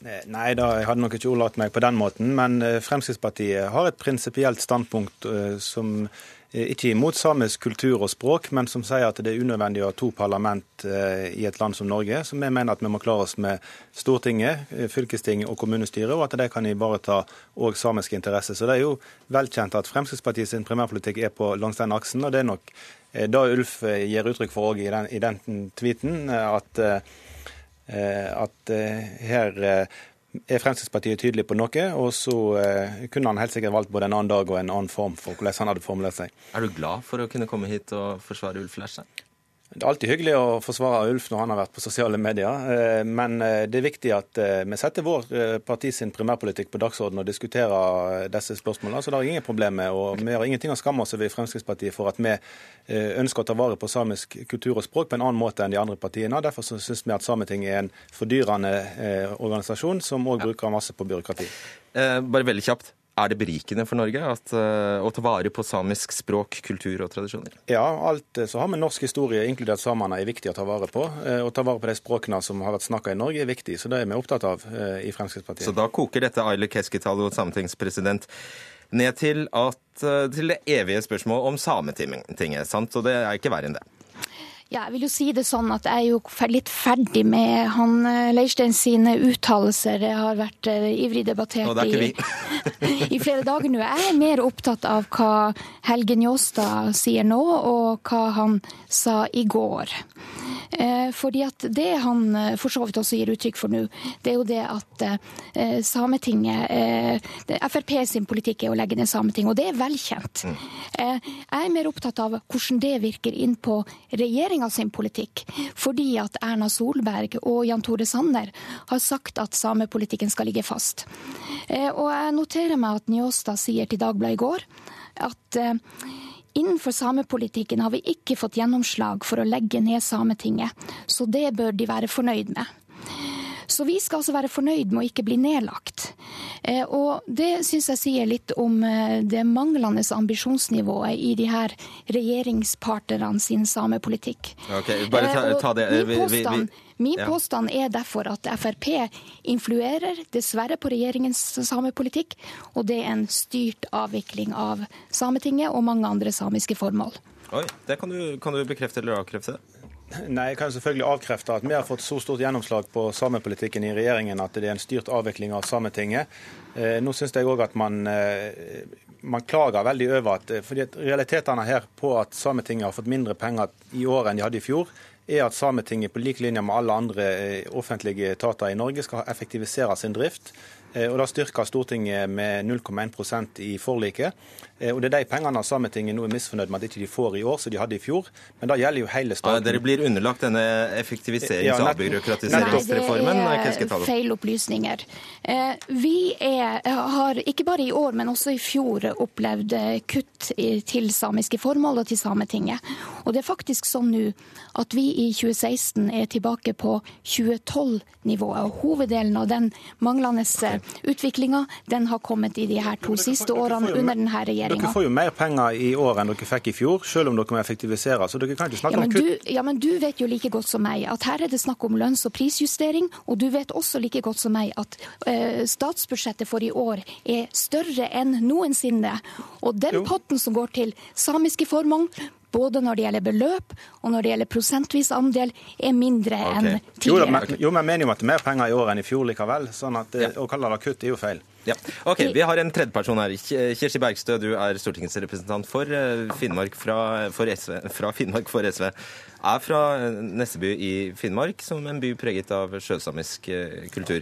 Nei, da, jeg hadde nok ikke ordlagt meg på den måten. Men eh, Fremskrittspartiet har et prinsipielt standpunkt eh, som eh, ikke er imot samisk kultur og språk, men som sier at det er unødvendig å ha to parlament eh, i et land som Norge. Så vi mener at vi må klare oss med Stortinget, fylkestinget og kommunestyret, og at de kan ivareta òg samiske interesser. Så det er jo velkjent at Fremskrittspartiet sin primærpolitikk er på langs den aksen, og det er nok det Ulf eh, gir uttrykk for òg i, den- i den tweeten, eh, at eh, eh, at eh, her eh, er Fremskrittspartiet tydelig på noe, og så eh, kunne han helt sikkert valgt både en annen dag og en annen form for hvordan han hadde formulert seg. Er du glad for å kunne komme hit og forsvare Ulf Leirstein? Det er alltid hyggelig å forsvare Ulf når han har vært på sosiale medier, eh, men eh, det er viktig at eh, vi setter vår parti sin primærpolitikk på dagsordenen og diskuterer disse spørsmålene. Så det er ingen problem med. og Vi har ingenting å skamme oss over i Fremskrittspartiet for at vi ønsker å ta vare på samisk kultur og språk på en annen måte enn de andre partiene. Derfor syns vi at Sametinget er en fordyrende organisasjon som òg bruker masse på byråkrati. Bare veldig kjapt. Er det berikende for Norge at, eh, å ta vare på samisk språk, kultur og tradisjoner? Ja, alt eh, som har med norsk historie, inkludert samene, er viktig å ta vare på. Eh, Å ta vare på de språkene som har vært snakka i Norge, er viktig. Så det er vi opptatt av i Fremskrittspartiet. Så da koker dette Aile Keskitalo, sametingspresident, ned til, at, til det evige spørsmålet om Sametinget. sant? Og det er ikke verre enn det. Ja, jeg vil jo si det sånn at jeg er jo litt ferdig med han eh, Leirstein sine uttalelser. Det har vært eh, ivrig debattert er i, i flere dager nå. Jeg er mer opptatt av hva Helge Njåstad sier nå, og hva han sa i går. Eh, fordi at det han eh, for så vidt også gir uttrykk for nå, det er jo det at eh, Sametinget Frp sin politikk er å legge ned Sametinget, og det er velkjent. Eh, jeg er mer opptatt av hvordan det virker inn på regjeringa sin politikk. Fordi at Erna Solberg og Jan Tore Sanner har sagt at samepolitikken skal ligge fast. Og jeg noterer meg at Njåstad sier til Dagbladet i går at Innenfor samepolitikken har vi ikke fått gjennomslag for å legge ned Sametinget, så det bør de være fornøyd med. Så vi skal altså være fornøyd med å ikke bli nedlagt. Eh, og det syns jeg sier litt om eh, det manglende ambisjonsnivået i de her regjeringspartnerne sin samepolitikk. Okay, bare ta, Eh, ta det. Min påstand, min påstand er derfor at Frp influerer dessverre på regjeringens samepolitikk, og det er en styrt avvikling av Sametinget og mange andre samiske formål. Oi, det kan du, kan du bekrefte eller avkrefte? Nei, Jeg kan selvfølgelig avkrefte at vi har fått så stort gjennomslag på samepolitikken i regjeringen at det er en styrt avvikling av Sametinget. Eh, nå syns jeg òg at man, eh, man klager veldig over at eh, fordi realitetene her på at Sametinget har fått mindre penger i år enn de hadde i fjor, er at Sametinget på lik linje med alle andre offentlige etater i Norge skal effektivisere sin drift. Og Da styrker Stortinget med 0,1% i forliket. Eh, Og Det er de pengene Sametinget nå er misfornøyd med at ikke de får i år, som de hadde i fjor. Men det gjelder jo hele Ja, dere blir underlagt denne effektiviserings- og avbyråkratiseringsreformen. Nei, det er feil opplysninger. Eh, Vi er, har ikke bare i år, men også i fjor opplevd eh, kutt til samiske formål og til Sametinget. Og det er faktisk sånn nå at vi i 2016 er tilbake på 2012-nivået. Og hoveddelen av den manglende utviklinga, den har kommet i de her to siste årene under denne Dere regjeringa. får jo mer penger i år enn dere fikk i fjor, selv om dere må effektivisere. Så dere kan ikke snakke ja, om du, kutt. ja, men du vet jo like godt som meg at her er det snakk om lønns- og prisjustering, og du vet også like godt som meg at uh, statsbudsjettet for i år er større enn noensinne. Og den potten som går til samiske formål, både når det gjelder beløp og når det gjelder prosentvis andel, er mindre enn Jo, tidligere. men, jo, men jeg mener jo at det er mer penger i år enn i fjor likevel. sånn at ja. Å kalle det kutt er jo feil. Ja. Ok, Vi har en tredjeperson her. Kirsti Bergstø, du er stortingsrepresentant for eh, Finnmark fra, for SV, fra Finnmark for SV. Er fra eh, Nesseby i Finnmark, som en by preget av sjøsamisk eh, kultur.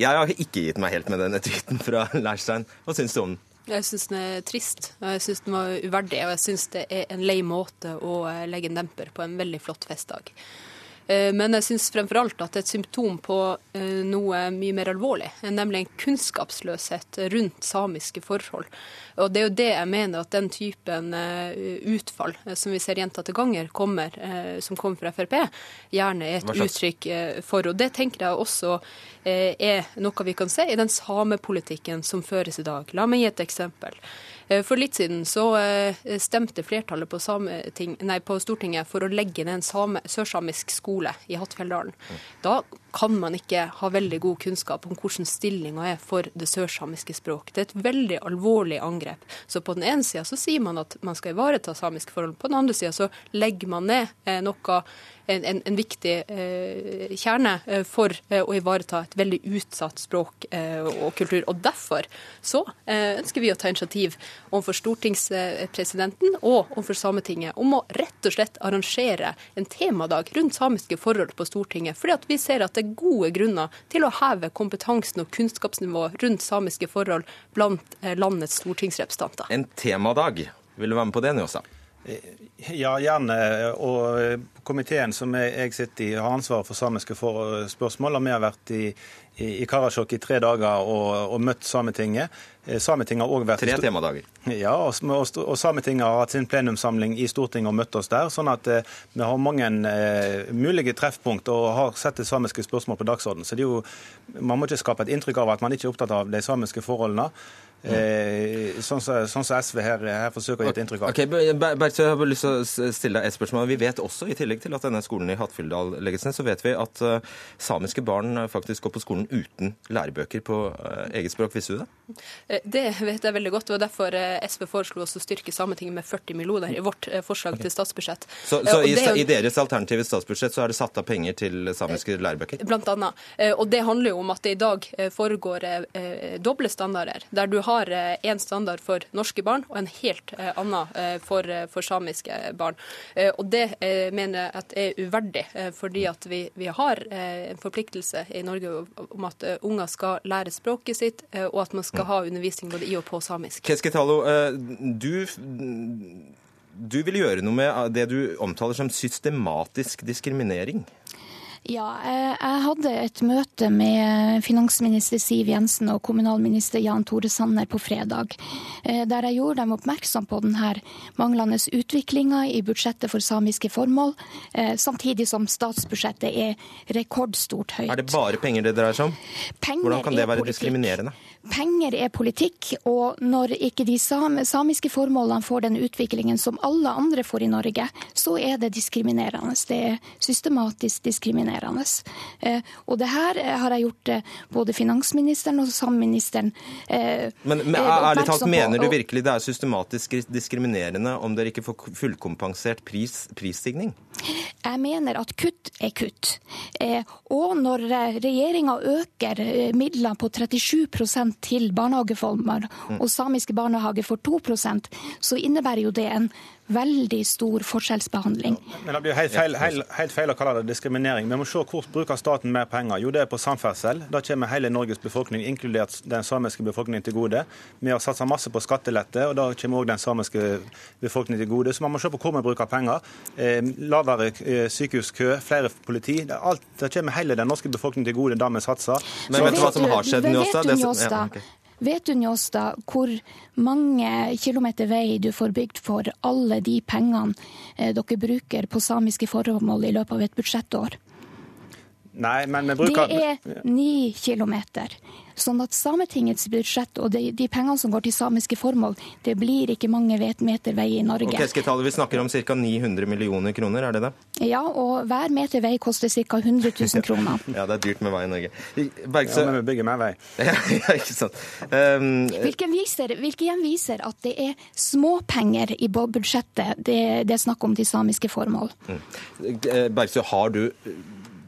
Jeg har ikke gitt meg helt med denne tweeten fra Leirstein. Hva syns du om den? Jeg syns den er trist, og jeg syns den var uverdig. Og jeg syns det er en lei måte å legge en demper på en veldig flott festdag. Eh, Men jeg syns fremfor alt at det er et symptom på eh, noe mye mer alvorlig, nemlig en kunnskapsløshet rundt samiske forhold. Og det er jo det jeg mener at den typen eh, utfall som vi ser gjentatte ganger kommer, som kommer fra Frp, gjerne er et uttrykk for. Og det tenker jeg også er noe vi kan se i den samepolitikken som føres i dag. La meg gi et eksempel. Eh, For litt siden så eh, stemte flertallet på, Sameting, nei, på Stortinget for å legge ned en same, sørsamisk skole i Hattfjelldalen. Da kan man ikke ha veldig god kunnskap om hvordan stillinga er for det sørsamiske språk. Det er et veldig alvorlig angrep. Så på den ene sida så sier man at man skal ivareta samiske forhold, på den andre sida så legger man ned eh, noe en, en, en viktig eh, kjerne eh, for eh, å ivareta et veldig utsatt språk og kultur. Og Derfor så ønsker vi å ta initiativ overfor stortingspresidenten og overfor Sametinget om å rett og slett arrangere en temadag rundt samiske forhold på Stortinget. Fordi at vi ser at det er gode grunner til å heve kompetansen og kunnskapsnivået rundt samiske forhold blant eh, landets stortingsrepresentanter. En temadag. Vil du være med på det, Njåstad? Ja, gjerne. Og eh, komiteen som jeg sitter i, har ansvaret for samiske for spørsmål. Og vi har vært i, i, i Karasjok i tre dager og, og møtt Sametinget. Eh, Sametinget har også vært Tre temadager. Ja, og, og, og Sametinget har hatt sin plenumssamling i Stortinget og møtt oss der. sånn at eh, vi har mange eh, mulige treffpunkt og har sett det samiske spørsmål på dagsordenen. Så det er jo, man må ikke skape et inntrykk av at man ikke er opptatt av de samiske forholdene. Eh, sånn som sånn så SV her, her forsøker å gi et inntrykk av. Okay, Ber- Ber- Bergstø, jeg har bare lyst til å stille deg et spørsmål. Vi vet også, i tillegg til at denne skolen i Hattfjelldal legges ned, så vet vi at uh, samiske barn eh, faktisk går på skolen uten lærebøker på uh, eget språk. Visste du det? Det vet jeg veldig godt. Det var derfor SV foreslo oss å styrke Sametinget med 40 millioner i vårt forslag forslag til statsbudsjett. Så, så i, det jo- i deres alternative statsbudsjett så er det satt av penger til samiske lærebøker? Blant annet. Eh, Og det handler jo om at det i dag foregår doble standarder, der du har én standard for norske barn og en helt eh, annen eh, for, eh, for samiske barn. Eh, Og det eh, mener jeg at er uverdig, eh, fordi at vi, vi har eh, en forpliktelse i Norge om at eh, unger skal lære språket sitt, eh, og at man skal ha undervisning både i og på samisk. Keskitalo, eh, du, du vil gjøre noe med det du omtaler som systematisk diskriminering. Ja, eh, jeg hadde et møte med finansminister Siv Jensen og kommunalminister Jan Tore Sanner på fredag, eh, der jeg gjorde dem oppmerksom på denne manglende utviklinga i budsjettet for samiske formål, eh, samtidig som statsbudsjettet er rekordstort høyt. Er det bare penger det dreier seg om? Penger Hvordan kan det være politikk. diskriminerende? Penger er politikk, og når ikke de samiske formålene får den utviklingen som alle andre får i Norge, så er det diskriminerende. Det er systematisk diskriminerende. Eh, og det her eh, har jeg gjort eh, både finansministeren og samministeren Men, men ærlig talt, mener du virkelig det er systematisk diskriminerende om dere ikke får fullkompensert pris, prisstigning? Jeg mener at kutt er kutt. Og når regjeringa øker midlene på 37 til barnehageformer, og samiske barnehager får 2% så innebærer jo det en veldig stor forskjellsbehandling. Men Det blir helt feil, helt, helt feil å kalle det diskriminering. Vi må se hvor bruker staten mer penger. Jo, det er på samferdsel. Da kommer hele Norges befolkning, inkludert den samiske befolkningen, til gode. Vi har satsa masse på skattelette, og da kommer òg den samiske befolkningen til gode. Så man må se på hvor vi bruker penger. Eh, lavere eh, sykehuskø, flere politi. Det, alt, det kommer hele den norske befolkningen til gode, det vi satser. Men Så vet du hva som har skjedd, Njåstad? ja. Vet du, Njåstad, hvor mange kilometer vei du får bygd for alle de pengene eh, dere bruker på samiske formål i løpet av et budsjettår? Nei, men vi bruker Det er ni kilometer. Sånn at Sametingets budsjett og de, de pengene som går til samiske formål, det blir ikke mange vet- meter vei i Norge. Okay, Vi snakker om ca. 900 millioner kroner, er det det? Ja, og hver meter vei koster ca. 100 000 kroner. Ja, det er dyrt med vei i Norge. ja, men vi bygger mer vei. Ja, ikke sant. Um, Hvilken viser, hvilken igjen viser at det er småpenger i budsjettet det, det er snakk om til samiske formål. Mm. Bergsø, har du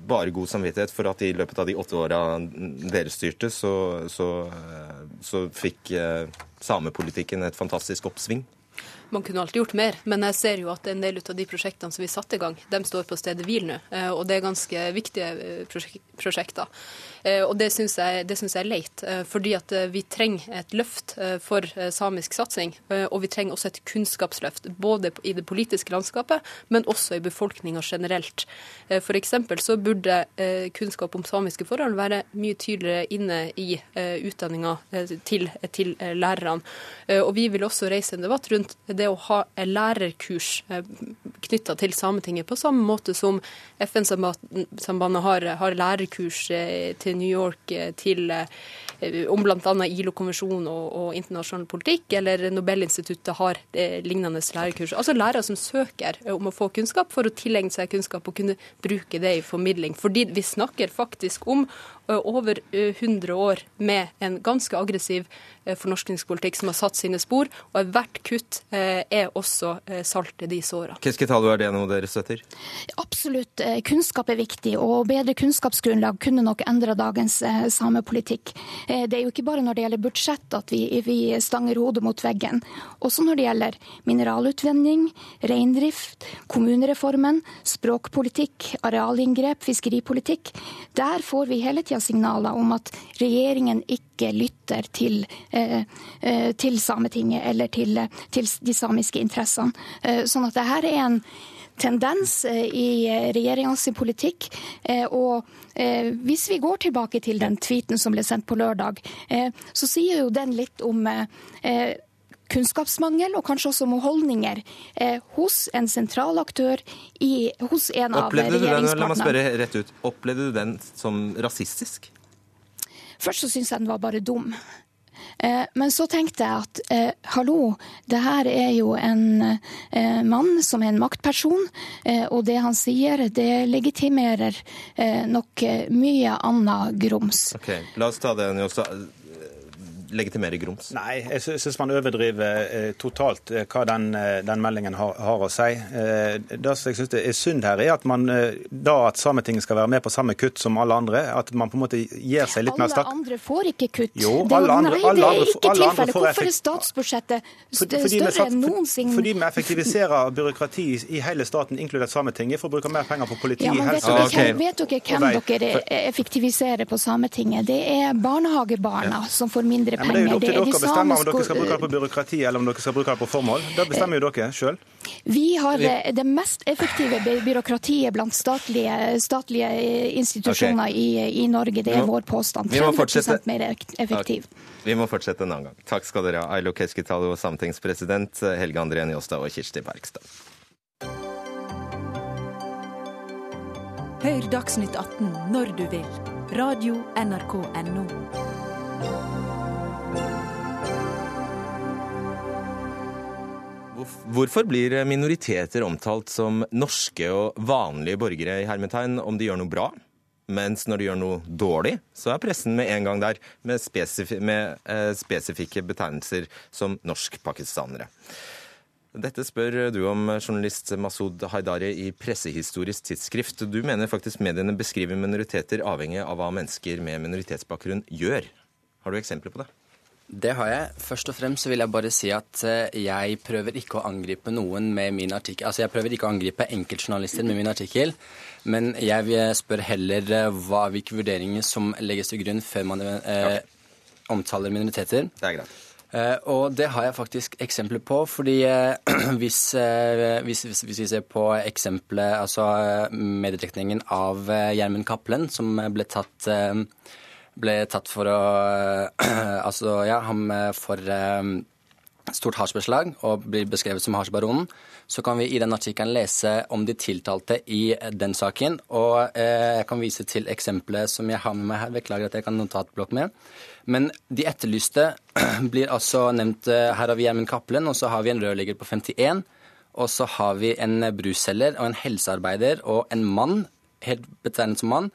bare god samvittighet for at i løpet av de åtte åra dere styrte, så, så, eh, så fikk eh, samepolitikken et fantastisk oppsving? Man kunne alltid gjort mer, men jeg ser jo at en del av de prosjektene som vi satte i gang, de står på stedet hvil nå. eh, Og det er ganske viktige eh, prosjekter. Eh, Og det syns jeg, synes jeg er leit, fordi at vi trenger et løft for samisk satsing. Og vi trenger også et kunnskapsløft, både i det politiske landskapet, men også i befolkninga generelt. F.eks. Så burde kunnskap om samiske forhold være mye tydeligere inne i utdanninga til, til lærerne. Og vi vil også reise en debatt rundt det å ha eh, lærerkurs knytta til Sametinget, på samme måte som FN-sambandet har, har lærerkurs eh, til New York eh, til, eh, om bl.a. ILO-konvensjon og, og internasjonal politikk, eller Nobelinstituttet har eh, lignende lærerkurs. Altså lærere som søker eh, om å få kunnskap for å tilegne seg kunnskap og kunne bruke det i formidling. Fordi vi snakker faktisk om eh, over eh, 100 år med en ganske aggressiv eh, fornorskningspolitikk som har satt sine spor, og hvert kutt eh, er også eh, salt i de såra. Keskitalo, er det noe dere støtter? Absolutt. eh, Kunnskap er viktig, og bedre kunnskapsgrunnlag kunne nok endre dagens eh, samepolitikk. Eh, Det er jo ikke bare når det gjelder budsjett at vi, vi stanger hodet mot veggen. Også når det gjelder mineralutvinning, reindrift, kommunereformen, språkpolitikk, arealinngrep, fiskeripolitikk. Der får vi hele tida signaler om at regjeringen ikke lytter til, eh, eh, til Sametinget eller til, til de samiske interessene. Sånn at det her er en tendens eh, i regjeringens politikk. Eh, Og eh, hvis vi går tilbake til den tweeten som ble sendt på lørdag, eh, så sier jo den litt om eh, eh, kunnskapsmangel og kanskje også om holdninger eh, hos en sentral aktør i, hos en av regjeringspartnerne. opplevde du den som rasistisk? Først så syntes jeg den var bare dum. Eh, Men så tenkte jeg at eh, hallo, det her er jo en eh, mann som er en maktperson, eh, og det han sier, det legitimerer eh, nok eh, mye annet grums. Ok, La oss ta det også. Legitimere grums. Nei, jeg synes syns man overdriver eh, totalt eh, hva den, eh, den meldingen har, har å si. Eh, det som jeg syns er synd her, er at man da at Sametinget skal være med på samme kutt som alle andre, at man på en måte gir seg litt mer stakk. Alle andre får ikke kutt. Jo, det, alle andre- nei, alle det er ikke tilfellet. Hvorfor er statsbudsjettet større st- fordi vi enn noensinne? Fordi vi effektiviserer byråkrati i hele staten, inkludert Sametinget, for å bruke mer penger på politi, Ja, helse vet okay. vet dere hvem dere effektiviserer på Sametinget? Det er barnehagebarna som får mindre mindre Ja, men det er jo opp til dere å bestemme om dere skal bruke det på byråkrati eller om dere skal bruke det på formål. Det bestemmer jo dere sjøl. Vi har eh, det mest effektive by- byråkratiet blant statlige, statlige eh, institusjoner okay. i, i Norge. Det er vår påstand. vi må 30 fortsette. mer effektiv. Vi må fortsette en annen gang. Takk skal dere ha, Ailo Keskitalo, sametingspresident, Helge André Njåstad og Kirsti Bergstad. Hør Dagsnytt 18 når du vil. Radio NRK NO. Hvorf- Hvorfor blir minoriteter omtalt som norske og vanlige borgere i hermetegn om de gjør noe bra? Mens når de gjør noe dårlig, så er pressen med en gang der med, spesif med eh, spesifikke betegnelser som norsk-pakistanere. Dette spør du om, journalist Masud Haidari i Pressehistorisk tidsskrift. Du mener faktisk mediene beskriver minoriteter avhengig av hva mennesker med minoritetsbakgrunn gjør. Har du eksempler på det? Det har jeg. Først og fremst så vil jeg bare si at eh, jeg prøver ikke å angripe noen med min artikkel. Altså jeg prøver ikke å angripe enkeltjournalister med min artikkel, men jeg vil spør heller eh, hva, hvilke vurderinger som legges til grunn før man eh, omtaler minoriteter. Det er greit. Eh, og det har jeg faktisk eksempler på, fordi eh, hvis, eh, hvis, hvis, hvis vi ser på eksempelet, altså eh, mediedekningen av eh, Gjermund Cappelen, som ble tatt eh, ble tatt for å Altså, ja, han eh, for eh, stort hasjbeslag og blir beskrevet som hasjbaronen, så kan vi i den artikkelen lese om de tiltalte i den saken. Og eh, jeg kan vise til eksempelet som jeg har med meg her. Beklager at jeg kan notatblokk med. Men de etterlyste blir altså nevnt eh, Her har vi Gjermund Cappelen, og så har vi en rørlegger på 51. Og så har vi en brusselger og en helsearbeider og en mann, helt betegnet som mann.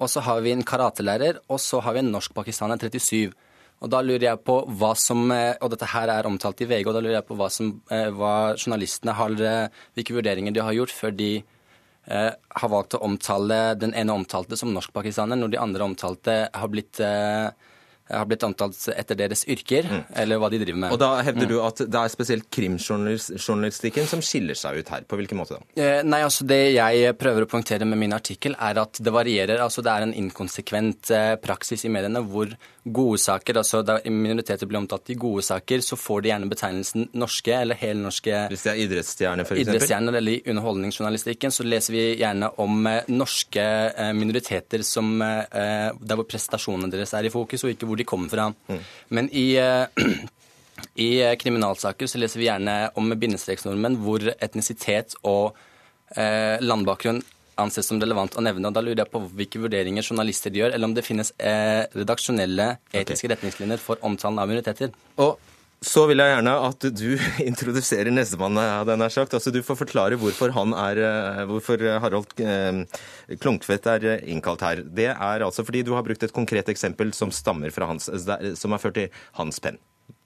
Og så har vi en karatelærer, og så har vi en norsk-pakistaner 37. Og da lurer jeg på hva som, eh, og dette her er omtalt i VG, og da lurer jeg på hva, som, eh, hva journalistene har, eh, hvilke vurderinger de har gjort før de eh, har valgt å omtale den ene omtalte som norsk-pakistaner, når de andre omtalte har blitt, eh, har blitt omtalt etter deres yrker, eller hva de driver med. Og da hevder Mm. du at det er spesielt krimjournalistikken som skiller seg ut her. På hvilken måte da? Eh, Nei, altså Det jeg prøver å poengtere med min artikkel, er at det varierer. altså Det er en inkonsekvent eh, praksis i mediene hvor gode saker, altså der minoriteter blir omtalt i gode saker, så får de gjerne betegnelsen norske eller helnorske Hvis det er idrettsstjerner, f.eks.? idrettsstjerner eller i underholdningsjournalistikken, så leser vi gjerne om eh, norske eh, minoriteter som, eh, der hvor prestasjonene deres er i fokus, og ikke hvor de kommer fra. Men i i kriminalsaker så leser vi gjerne om bindestreksnordmenn hvor etnisitet og landbakgrunn anses som relevant å nevne. og Da lurer jeg på hvilke vurderinger journalister gjør, eller om det finnes eh, redaksjonelle etiske retningslinjer for omtalen av minoriteter. Og så vil jeg gjerne at du introduserer nestemann, hadde jeg nær sagt. Altså, du får forklare hvorfor, han er, eh, hvorfor Harald eh, Klunkvedt er eh, innkalt her. Det er altså fordi du har brukt et konkret eksempel som stammer fra hans, som er ført i hans penn.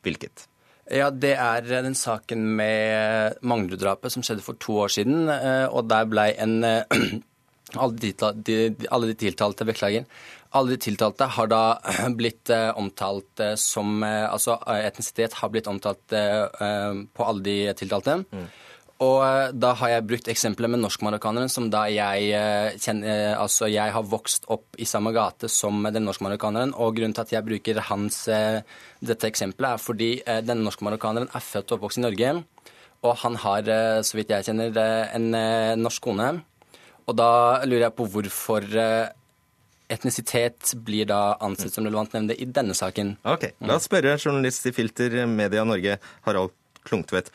Hvilket? Ja, Det er eh, den saken med Manglerud-drapet som skjedde for to år siden. eh, Og der ble en eh, alle de, alle de tiltalte, beklager. Alle de tiltalte har da blitt omtalt som Altså etnisitet har blitt omtalt på alle de tiltalte. Og eh, da har jeg brukt eksempelet med norskmarokkaneren, som da jeg eh, kjenner eh, Altså, jeg har vokst opp i samme gate som den norskmarokkaneren, og grunnen til at jeg bruker hans dette eksempelet, er fordi den norskmarokkaneren er født og oppvokst i Norge, og han har, så vidt jeg kjenner, en norsk kone. Og da lurer jeg på hvorfor etnisitet blir da ansett som relevant nevnte i denne saken. Ok, La oss spørre journalist i Filter Media Norge, Harald Klungtvedt.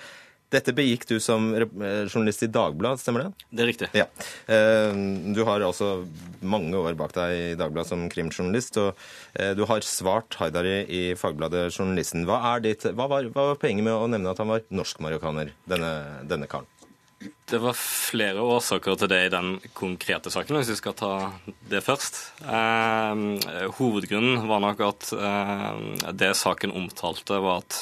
Dette begikk du som eh, journalist i Dagbladet, stemmer det? Det er riktig. Ja. Eh, Du har altså mange år bak deg i Dagbladet som krimjournalist, og eh, du har svart Haidari i Fagbladet Journalisten. Hva, er ditt, hva, var, hva var poenget med å nevne at han var norsk-marokkaner, denne, denne karen? Det var flere årsaker til det i den konkrete saken, hvis vi skal ta det først. Eh, hovedgrunnen var nok at eh, det saken omtalte, var at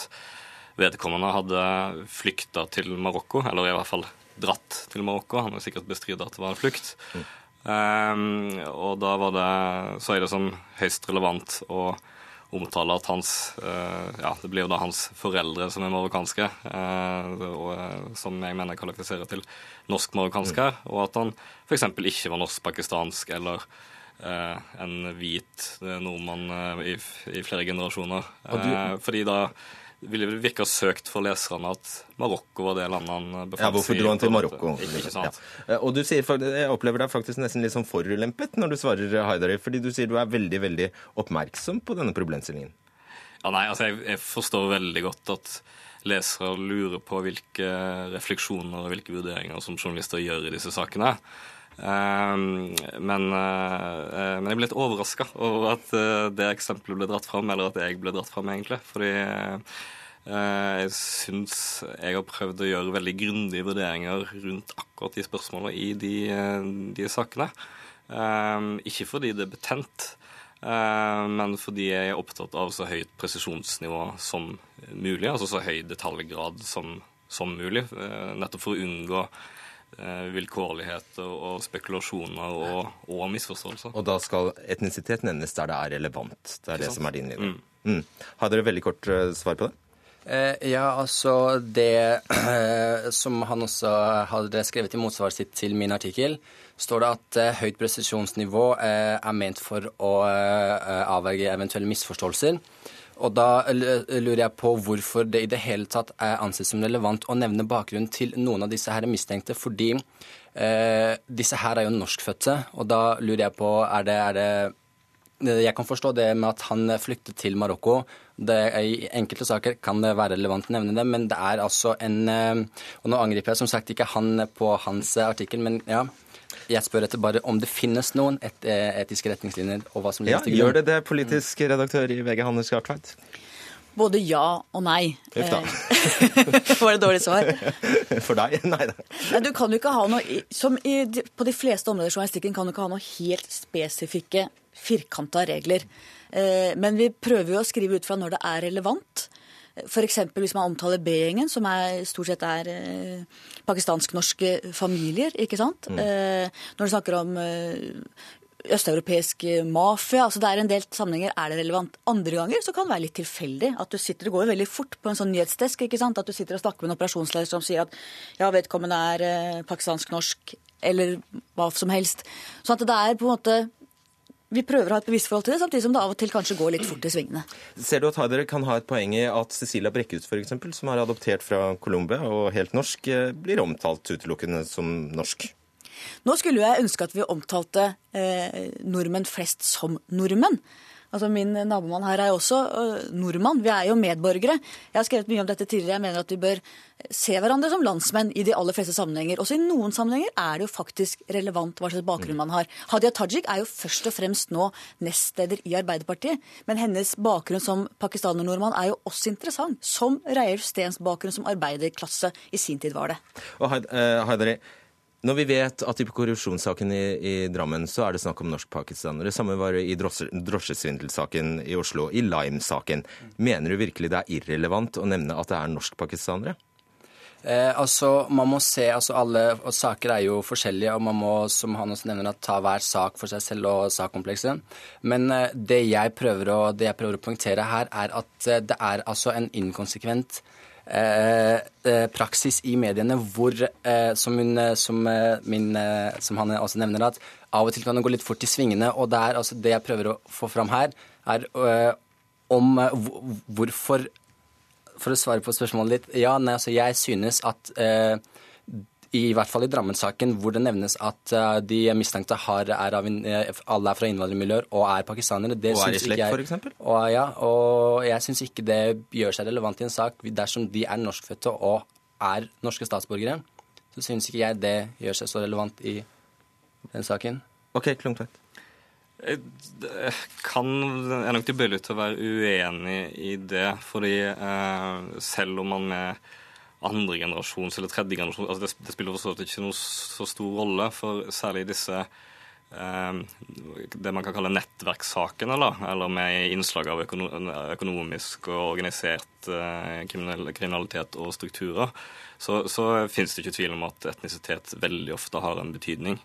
vedkommende hadde flykta til Marokko, eller i hvert fall dratt til Marokko. Han vil sikkert bestride at det var en flukt. Eh, og da var det, så er det som høyst relevant å omtale at hans uh, Ja, det blir jo da hans foreldre som er marokkanske, uh, og eh, som jeg mener kvalifiserer til norsk-marokkansk her, og at han f.eks. ikke var norsk-pakistansk eller en hvit nordmann i, i, flere generasjoner. Du... Fordi da ville vel virka søkt for leserne at Marokko var det landet han befant seg i. Ja, hvorfor dro han til Marokko? Ikke, sant? Ja. Og du sier, Jeg opplever deg faktisk nesten litt sånn forulempet når du svarer Haidari, fordi du sier du er veldig veldig oppmerksom på denne problemstillingen. Ja, nei, altså jeg, jeg forstår veldig godt at lesere lurer på hvilke refleksjoner og hvilke vurderinger som journalister gjør i disse sakene. Um, men, uh, men, jeg ble litt overraska over at uh, det eksempelet ble dratt fram, eller at jeg ble dratt fram, egentlig. Fordi jeg syns jeg har prøvd å gjøre veldig grundige vurderinger rundt akkurat de spørsmålene i de, de sakene. Um, ikke fordi det er betent, men fordi jeg er opptatt av så høyt presisjonsnivå som mulig, altså så høy detaljgrad som, som mulig, nettopp for å unngå Eh, vilkårligheter og spekulasjoner og, og, misforståelser. Og da skal etnisitet nevnes der det er relevant. Det er det som er din linje. Mm. Mm. Har dere veldig kort uh, svar på det? Eh, ja, altså det eh, som han også hadde skrevet i motsvaret sitt til min artikkel, står det at eh, høyt presisjonsnivå eh, er ment for å avverge eventuelle misforståelser. Og da lurer jeg på hvorfor det i det hele tatt er ansett som relevant å nevne bakgrunnen til noen av disse her mistenkte, fordi eh, disse her er jo norskfødte. Og da lurer jeg på er det, er det Jeg kan forstå det med at han flyktet til Marokko. Det, I enkelte saker kan det være relevant å nevne det, men det er altså en eh, Og nå angriper jeg som sagt ikke han på hans artikkel, men ja. Jeg spør etter bare om det finnes noen et, eh, etiske retningslinjer og hva som ligger ja, til grunn. Gjør det det, politisk redaktør i VG, Hannes Gartveit? Både ja og nei. Uff da. Var det dårlig svar? For deg? Nei da. Nei, du kan jo ikke ha noe, som i, På de fleste områder i journalistikken kan du ikke ha noe helt spesifikke, firkanta regler. Eh, men vi prøver jo å skrive ut fra når det er relevant. F.eks. hvis man omtaler B-gjengen, som er, stort sett er eh, pakistansk-norske familier. ikke sant? Mm. Eh, når du snakker om eh, østeuropeisk mafia. altså Det er en del sammenhenger er det relevant. Andre ganger så kan det være litt tilfeldig. at du sitter, Det går jo veldig fort på en sånn nyhetsdesk. ikke sant? At du sitter og snakker med en operasjonsleder som sier at ja, vedkommende er pakistansk-norsk eller hva som helst. Så at det er på en måte vi prøver å ha et bevisst forhold til det, samtidig som det av og til kanskje går litt fort i svingene. Ser du at dere kan ha et poeng i at Cecilia Brekkhus f.eks., som er adoptert fra Colombia og helt norsk, eh, blir omtalt utelukkende som norsk? Nå skulle jeg ønske at vi omtalte eh, nordmenn flest som nordmenn. Altså Min nabomann her er jo også uh, nordmann. Vi er jo medborgere. Jeg har skrevet mye om dette tidligere. Jeg mener at vi bør se hverandre som landsmenn i de aller fleste sammenhenger. Også i noen sammenhenger er det jo faktisk relevant hva slags bakgrunn man har. Hadia Tajik er jo først og fremst nå nestleder i Arbeiderpartiet. Men hennes bakgrunn som pakistaner-nordmann er jo også interessant. Som Reiulf Steens bakgrunn som arbeiderklasse i sin tid var det. Og Haidari, når vi vet at i korrupsjonssaken i, i, Drammen så er det snakk om norsk-pakistanere, samme var det i drosjesvindelsaken i Oslo, i Lime-saken. Mener du virkelig det er irrelevant å nevne at det er norsk-pakistanere? Eh, altså, man må se, altså Alle saker er jo forskjellige, og man må som han også nevner, ta hver sak for seg selv og sakkomplekset. Men eh, det, jeg prøver å, det jeg prøver å poengtere her, er at eh, det er altså en inkonsekvent praksis i mediene hvor, eh, som, hun, som, min, som, han også nevner, at av og til kan det gå litt fort i svingene. Og det, er, altså, det jeg prøver å få fram her, er om hvorfor For å svare på spørsmålet ditt. Ja, nei, altså, jeg synes at i hvert fall i Drammen-saken, hvor det nevnes at uh, de mistenkte har, er av, uh, alle er fra innvandrermiljøer og er pakistanere. Det og er i slekt, f.eks.? Og, ja, og jeg syns ikke det gjør seg relevant i en sak dersom de er norskfødte og er norske statsborgere. Så syns ikke jeg det gjør seg så relevant i den saken. Ok, Klungtveit. Jeg kan, er nok tilbøyelig til å være uenig i det, fordi eh, selv om man med andregenerasjons eller tredje generasjons- altså det, det spiller for så vidt ikke noe så stor rolle, for særlig disse eh, det man kan kalle nettverkssakene, eller med innslag av økonomisk og organisert eh, kriminalitet og strukturer, så, så finnes det ikke tvil om at etnisitet veldig ofte har en betydning.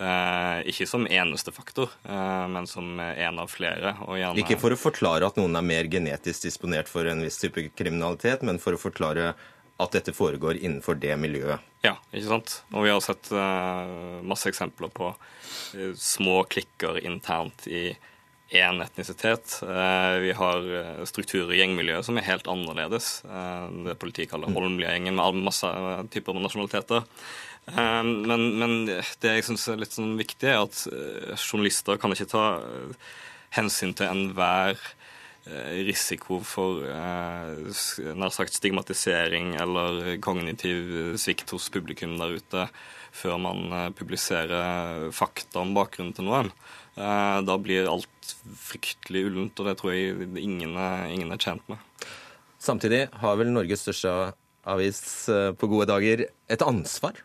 Eh, ikke som eneste faktor, eh, men som en av flere. Gjerne... Ikke for å forklare at noen er mer genetisk disponert for en viss type kriminalitet, men for å forklare at dette foregår innenfor det miljøet. Ja, ikke sant. Og vi har sett uh, masse eksempler på uh, små klikker internt i én etnisitet. Uh, vi har strukturer i gjengmiljøet som er helt annerledes. det politiet kaller Holmlia-gjengen, med masse typer nasjonaliteter. Men, men, det jeg syns er litt sånn viktig, er at journalister kan ikke ta hensyn til enhver Eh, risiko for eh, nær sagt stigmatisering eller kognitiv svikt hos publikum der ute før man eh, publiserer fakta om bakgrunnen til noen. Da blir alt fryktelig ullent, og det tror jeg ingen ingen er tjent med. Samtidig har vel Norges største avis på gode dager et ansvar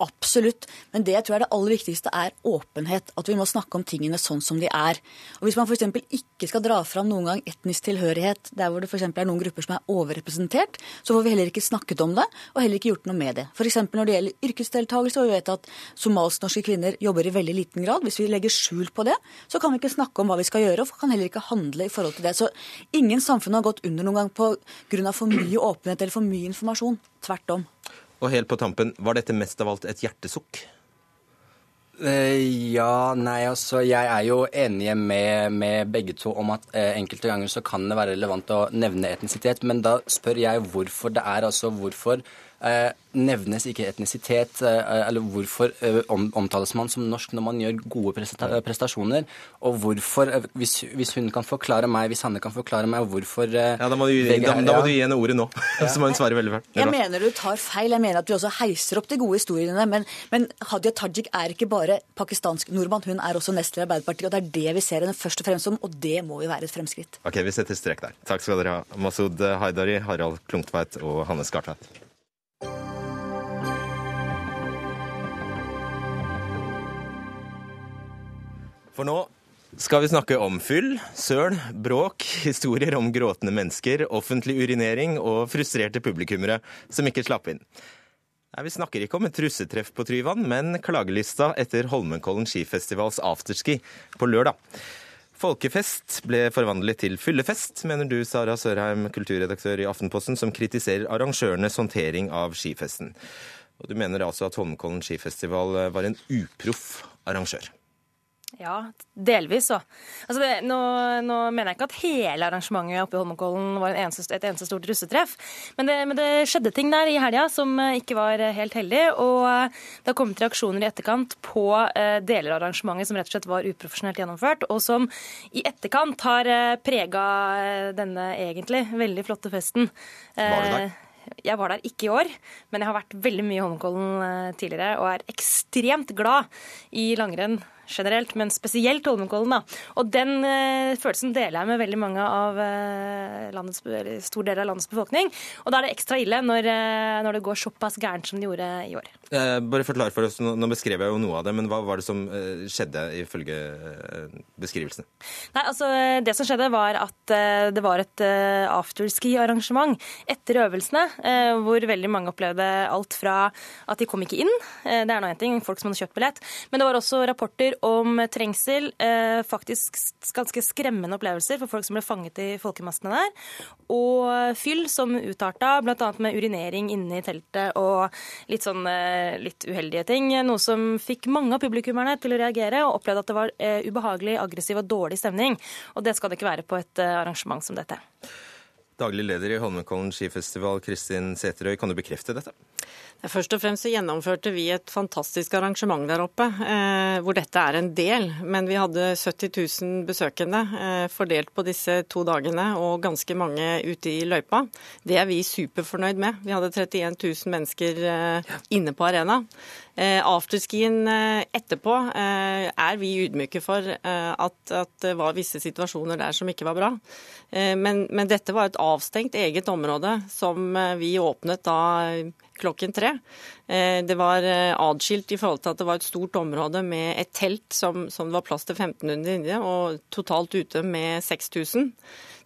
Absolutt. Men det jeg tror er det aller viktigste, er åpenhet. At vi må snakke om tingene sånn som de er. Og Hvis man f.eks. ikke skal dra fram noen gang etnisk tilhørighet, der hvor det for er noen grupper som er overrepresentert, så får vi heller ikke snakket om det, og heller ikke gjort noe med det. F.eks. når det gjelder yrkesdeltakelse, og vi vet at somalsk-norske kvinner jobber i veldig liten grad. Hvis vi legger skjul på det, så kan vi ikke snakke om hva vi skal gjøre, og kan heller ikke handle i forhold til det. Så ingen samfunn har gått under noen gang pga. for mye åpenhet eller for mye informasjon. Tvert om. Og helt på tampen, var dette mest av alt et hjertesukk? Eh, ja, nei, altså jeg er jo enig med, med begge to om at eh, enkelte ganger så kan det være relevant å nevne etnisitet, men da spør jeg hvorfor det er. Altså hvorfor nevnes ikke etnisitet, eh, eller hvorfor eh, omtales man som norsk når man gjør gode prestasjoner? Og hvorfor, eh, hvis, hvis hun kan forklare meg, hvis Hanne kan forklare meg hvorfor Ja, Da må du, da, da må du gi henne ordet nå, ja. så må hun svare veldig fælt. Jeg mener du tar feil. Jeg mener at du også heiser opp de gode historiene. Men, men Hadia Tajik er ikke bare pakistansk nordmann, hun er også nestleder i Arbeiderpartiet. Og det er det vi ser henne først og fremst som, og det må jo være et fremskritt. Ok, vi setter strek der. Takk skal dere ha, Masud Haidari, Harald Klungtveit og Hanne Skartveit. For nå skal vi snakke om fyll, søl, bråk, historier om gråtende mennesker, offentlig urinering og frustrerte publikummere som ikke slapp inn. Nei, Vi snakker ikke om et russetreff på Tryvann, men klagelista etter Holmenkollen skifestivals afterski på lørdag. Folkefest ble forvandlet til fyllefest, mener du, Sara Sørheim, kulturredaktør i Aftenposten, som kritiserer arrangørenes håndtering av skifesten. Og Du mener altså at Holmenkollen skifestival var en uproff arrangør? Ja, delvis så. Altså det, nå, nå, mener jeg ikke at hele arrangementet oppe i Holmenkollen var eneste, et eneste stort russetreff, men det, men det, skjedde ting der i helga som eh, ikke var eh, helt heldig. Og eh, det har kommet reaksjoner i etterkant på deler av arrangementet som rett og slett var uprofesjonelt gjennomført, og som i etterkant har prega denne egentlig veldig flotte festen. Var du der? Jeg var der ikke i år, men jeg har vært veldig mye i Holmenkollen tidligere og er ekstremt glad i langrenn generelt, men spesielt Holmenkollen. da. Og den eh, følelsen deler jeg med veldig mange av eh, landets, stor del av landets befolkning. Og da er det ekstra ille når, uh, når det går såpass gærent som det gjorde i år. bare forklar for oss, Nå beskrev jeg jo noe av det, men hva var det som skjedde ifølge beskrivelsene? Nei, altså Det som skjedde, var at det var et afterski-arrangement etter øvelsene, hvor veldig mange opplevde alt fra at de kom ikke inn, det er nå én ting, folk som hadde kjøpt billett, men det var også rapporter om trengsel. Eh, faktisk ganske skremmende opplevelser for folk som ble fanget i folkemassene der. Og fyll som utarta, bl.a. med urinering inne i teltet og litt sånn eh, litt uheldige ting. Noe som fikk mange av publikummerne til å reagere og opplevde at det var eh, ubehagelig, aggressiv og dårlig stemning. Og det skal det ikke være på et arrangement som dette. Daglig leder i Holmenkollen skifestival, Kristin Sæterøy, kan du bekrefte dette? Først og fremst så gjennomførte vi et fantastisk arrangement der oppe, eh, hvor dette er en del. Men vi hadde 70 000 besøkende eh, fordelt på disse to dagene, og ganske mange ute i løypa. Det er vi superfornøyd med. Vi hadde 31 000 mennesker eh, inne på arena. Eh, afterskien eh, etterpå eh, er vi ydmyke for at, at, det var visse situasjoner der som ikke var bra. Men, men dette var et avstengt eget område som vi åpnet da klokken tre. Det var adskilt i forhold til at det var et stort område med et telt som, som det var plass til 1500 inni, og totalt ute med 6000.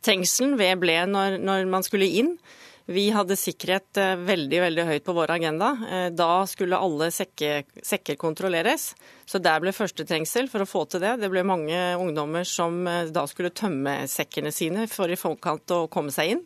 Trengselen ved ble når, når man skulle inn. Vi hadde sikkerhet eh, veldig veldig høyt på vår agenda. Eh, da skulle alle sekker, sekker kontrolleres. Så der ble første trengsel for å få til det. Det ble mange ungdommer som eh, da skulle tømme sekkene sine for i forkant å komme seg inn.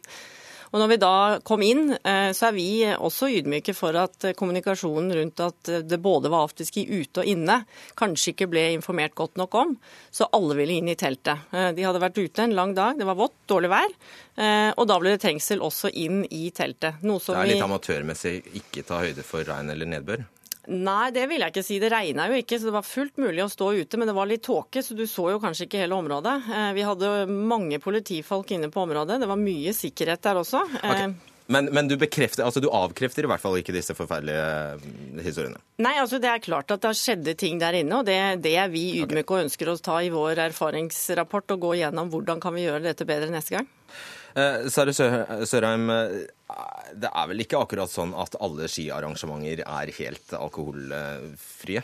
Og når vi da kom inn, eh, så er vi også ydmyke for at kommunikasjonen rundt at det både var afterski ute og inne, kanskje ikke ble informert godt nok om. Så alle ville inn i teltet. Eh, de hadde vært ute en lang dag, det var vått, dårlig vær. Eh, og da ble det trengsel også inn i teltet. det er litt amatørmessig ikke ta høyde for regn eller nedbør? Nei, det vil jeg ikke si. Det regna jo ikke, så det var fullt mulig å stå ute. Men det var litt tåke, så du så jo kanskje ikke hele området. Eh, vi hadde mange politifolk inne på området. Det var mye sikkerhet der også. Okay. Men, men, du altså du avkrefter i hvert fall ikke disse forferdelige eh, historiene? Nei, altså det er klart at det har skjedd ting der inne, og det, det er vi ydmyke og ønsker å ta i vår erfaringsrapport og gå gjennom hvordan kan vi gjøre dette bedre neste gang. Eh, Sare Sørheim, eh, det er vel ikke akkurat sånn at alle skiarrangementer er helt alkoholfrie?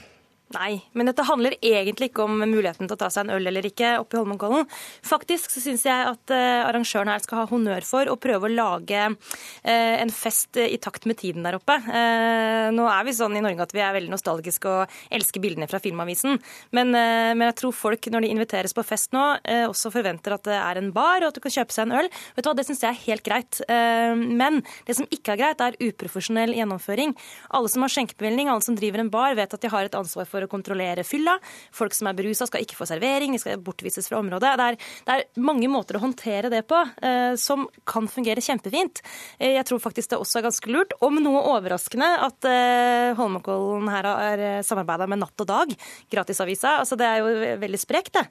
Nei, men dette handler egentlig ikke om muligheten til å ta seg en øl eller ikke oppe i Holmenkollen. Faktisk så syns jeg at arrangørene arrangøren her skal ha honnør for å prøve å lage uh, en fest i takt med tiden der oppe. Uh, nå er vi sånn i Norge at vi er veldig nostalgiske og elsker bildene fra Filmavisen. Men, men, jeg tror folk når de inviteres på fest nå, også forventer at det er en bar og at du kan kjøpe seg en øl. Vet du hva, Det syns jeg er helt greit. men det som ikke er greit, er uprofesjonell gjennomføring. Alle som har skjenkebevilgning, alle som driver en bar, vet at de har et ansvar for å kontrollere fylla. Folk som er berusa skal ikke få servering, de skal bortvises fra området. Det er, det er mange måter å håndtere det på eh, som kan fungere kjempefint. Eh, jeg tror faktisk det også er ganske lurt, om noe overraskende, at eh, Holmenkollen her har samarbeida med Natt og Dag, gratisavisa. Altså, det er jo veldig sprekt, det.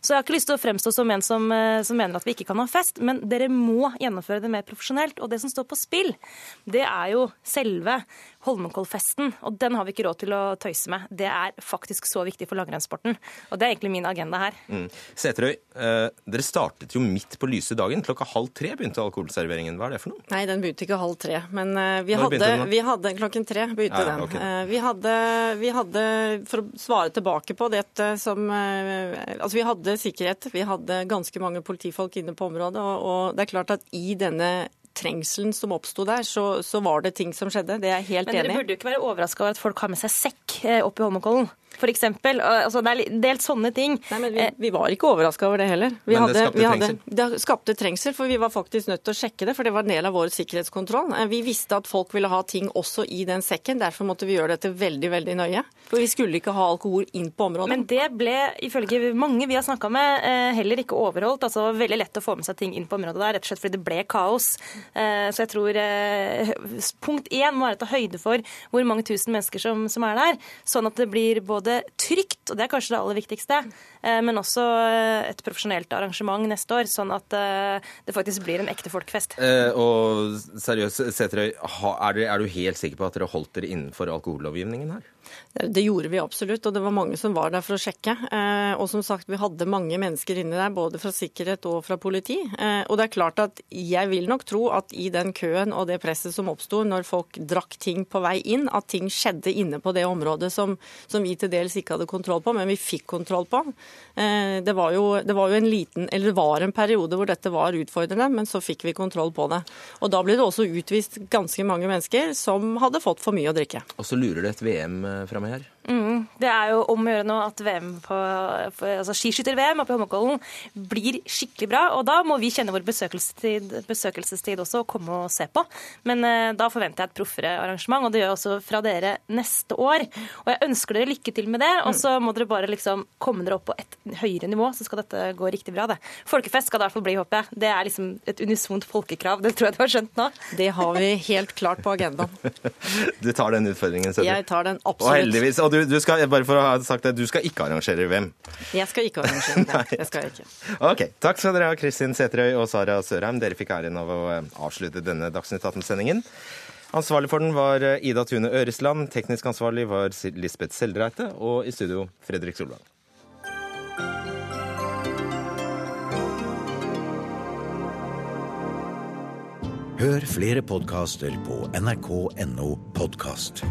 Så jeg har ikke lyst til å fremstå som en som, som mener at vi ikke kan ha fest, men dere må gjennomføre det mer profesjonelt. Og det som står på spill, det er jo selve Holmenkollfesten, og den har vi ikke råd til å tøyse med. Det er faktisk så viktig for langrennssporten, og det er egentlig min agenda her. Mm. Seterøy, eh, dere startet jo midt på lyse dagen. Klokka halv tre begynte alkoholserveringen. Hva er det for noe? Nei, den begynte ikke halv tre, men eh, vi, hadde, vi, hadde, klokken tre begynte ja, den. Okay. Eh, vi, hadde, vi, hadde, for å svare tilbake på dette som uh, Altså, vi hadde sikkerhet. Vi hadde ganske mange politifolk inne på området, og, og det er klart at i denne trengselen som oppsto der, så, så, var det ting som skjedde. Det er jeg helt enig i. Men dere burde jo ikke være overraska over at folk har med seg sekk eh, opp i Holmenkollen? For eksempel, altså det er delt sånne ting. Nei, men Vi, eh, vi var ikke overraska over det heller. Vi men det skapte vi hadde, trengsel? Det skapte trengsel, for vi var faktisk nødt til å sjekke det. For det var en del av vår sikkerhetskontroll. Eh, vi visste at folk ville ha ting også i den sekken. Derfor måtte vi gjøre dette veldig veldig nøye. For vi skulle ikke ha alkohol inn på området. Men det ble ifølge mange vi har snakka med, eh, heller ikke overholdt. Altså veldig lett å få med seg ting inn på området der, rett og slett fordi det ble kaos. Så jeg tror punkt én må være å ta høyde for hvor mange tusen mennesker som, som er der, sånn at det blir både trygt og det er kanskje det aller viktigste. Eh, men også eh, et profesjonelt arrangement neste år, sånn at eh, det faktisk blir en ekte folkefest. Eh, og seriøst, Seterøy er, er du helt sikker på at dere holdt dere innenfor alkohollovgivningen her? Det gjorde vi absolutt, og det var mange som var der for å sjekke. Eh, og som sagt, vi hadde mange mennesker inne der, både fra sikkerhet og fra politi. Eh, og det er klart at jeg vil nok tro at i den køen og det presset som oppsto når folk drakk ting på vei inn, at ting skjedde inne på det området som, som vi til dels ikke hadde kontroll på, men vi fikk kontroll på. Eh, det var, jo, det var jo en liten, eller det var en periode hvor dette var utfordrende, men så fikk vi kontroll på det. Og da ble det også utvist ganske mange mennesker som hadde fått for mye å drikke. Og så lurer det et VM framme her? Mm, det er jo om å gjøre nå at VM på, altså skiskytter-VM oppe i Holmenkollen blir skikkelig bra. Og da må vi kjenne vår besøkelsestid, besøkelsestid også og komme og se på. Men eh, da forventer jeg et proffere arrangement, og det gjør jeg også fra dere neste år. Og jeg ønsker dere lykke til med det, og så må dere bare liksom komme dere opp på et høyere nivå, så skal dette gå riktig bra. det. Folkefest skal det i hvert fall bli, håper jeg. Det er liksom et unisont folkekrav, det tror jeg du har skjønt nå. Det har vi helt klart på agendaen. du tar den utfordringen, Søder. Jeg tar den absolutt. Og heldigvis. Og du, du, skal, bare for å ha sagt det, du skal ikke arrangere VM? Jeg skal ikke arrangere VM. det skal jeg ikke. Ok. Takk skal dere ha, Kristin Sæterøy og Sara Sørheim. Dere fikk æren av å eh, avslutte denne Dagsnytt 18-sendingen. Ansvarlig for den var eh, Ida Tune Øresland. Teknisk ansvarlig var Lisbeth Seldreite. Og i studio Fredrik Solvang. Hør flere podkaster på nrk.no podkast.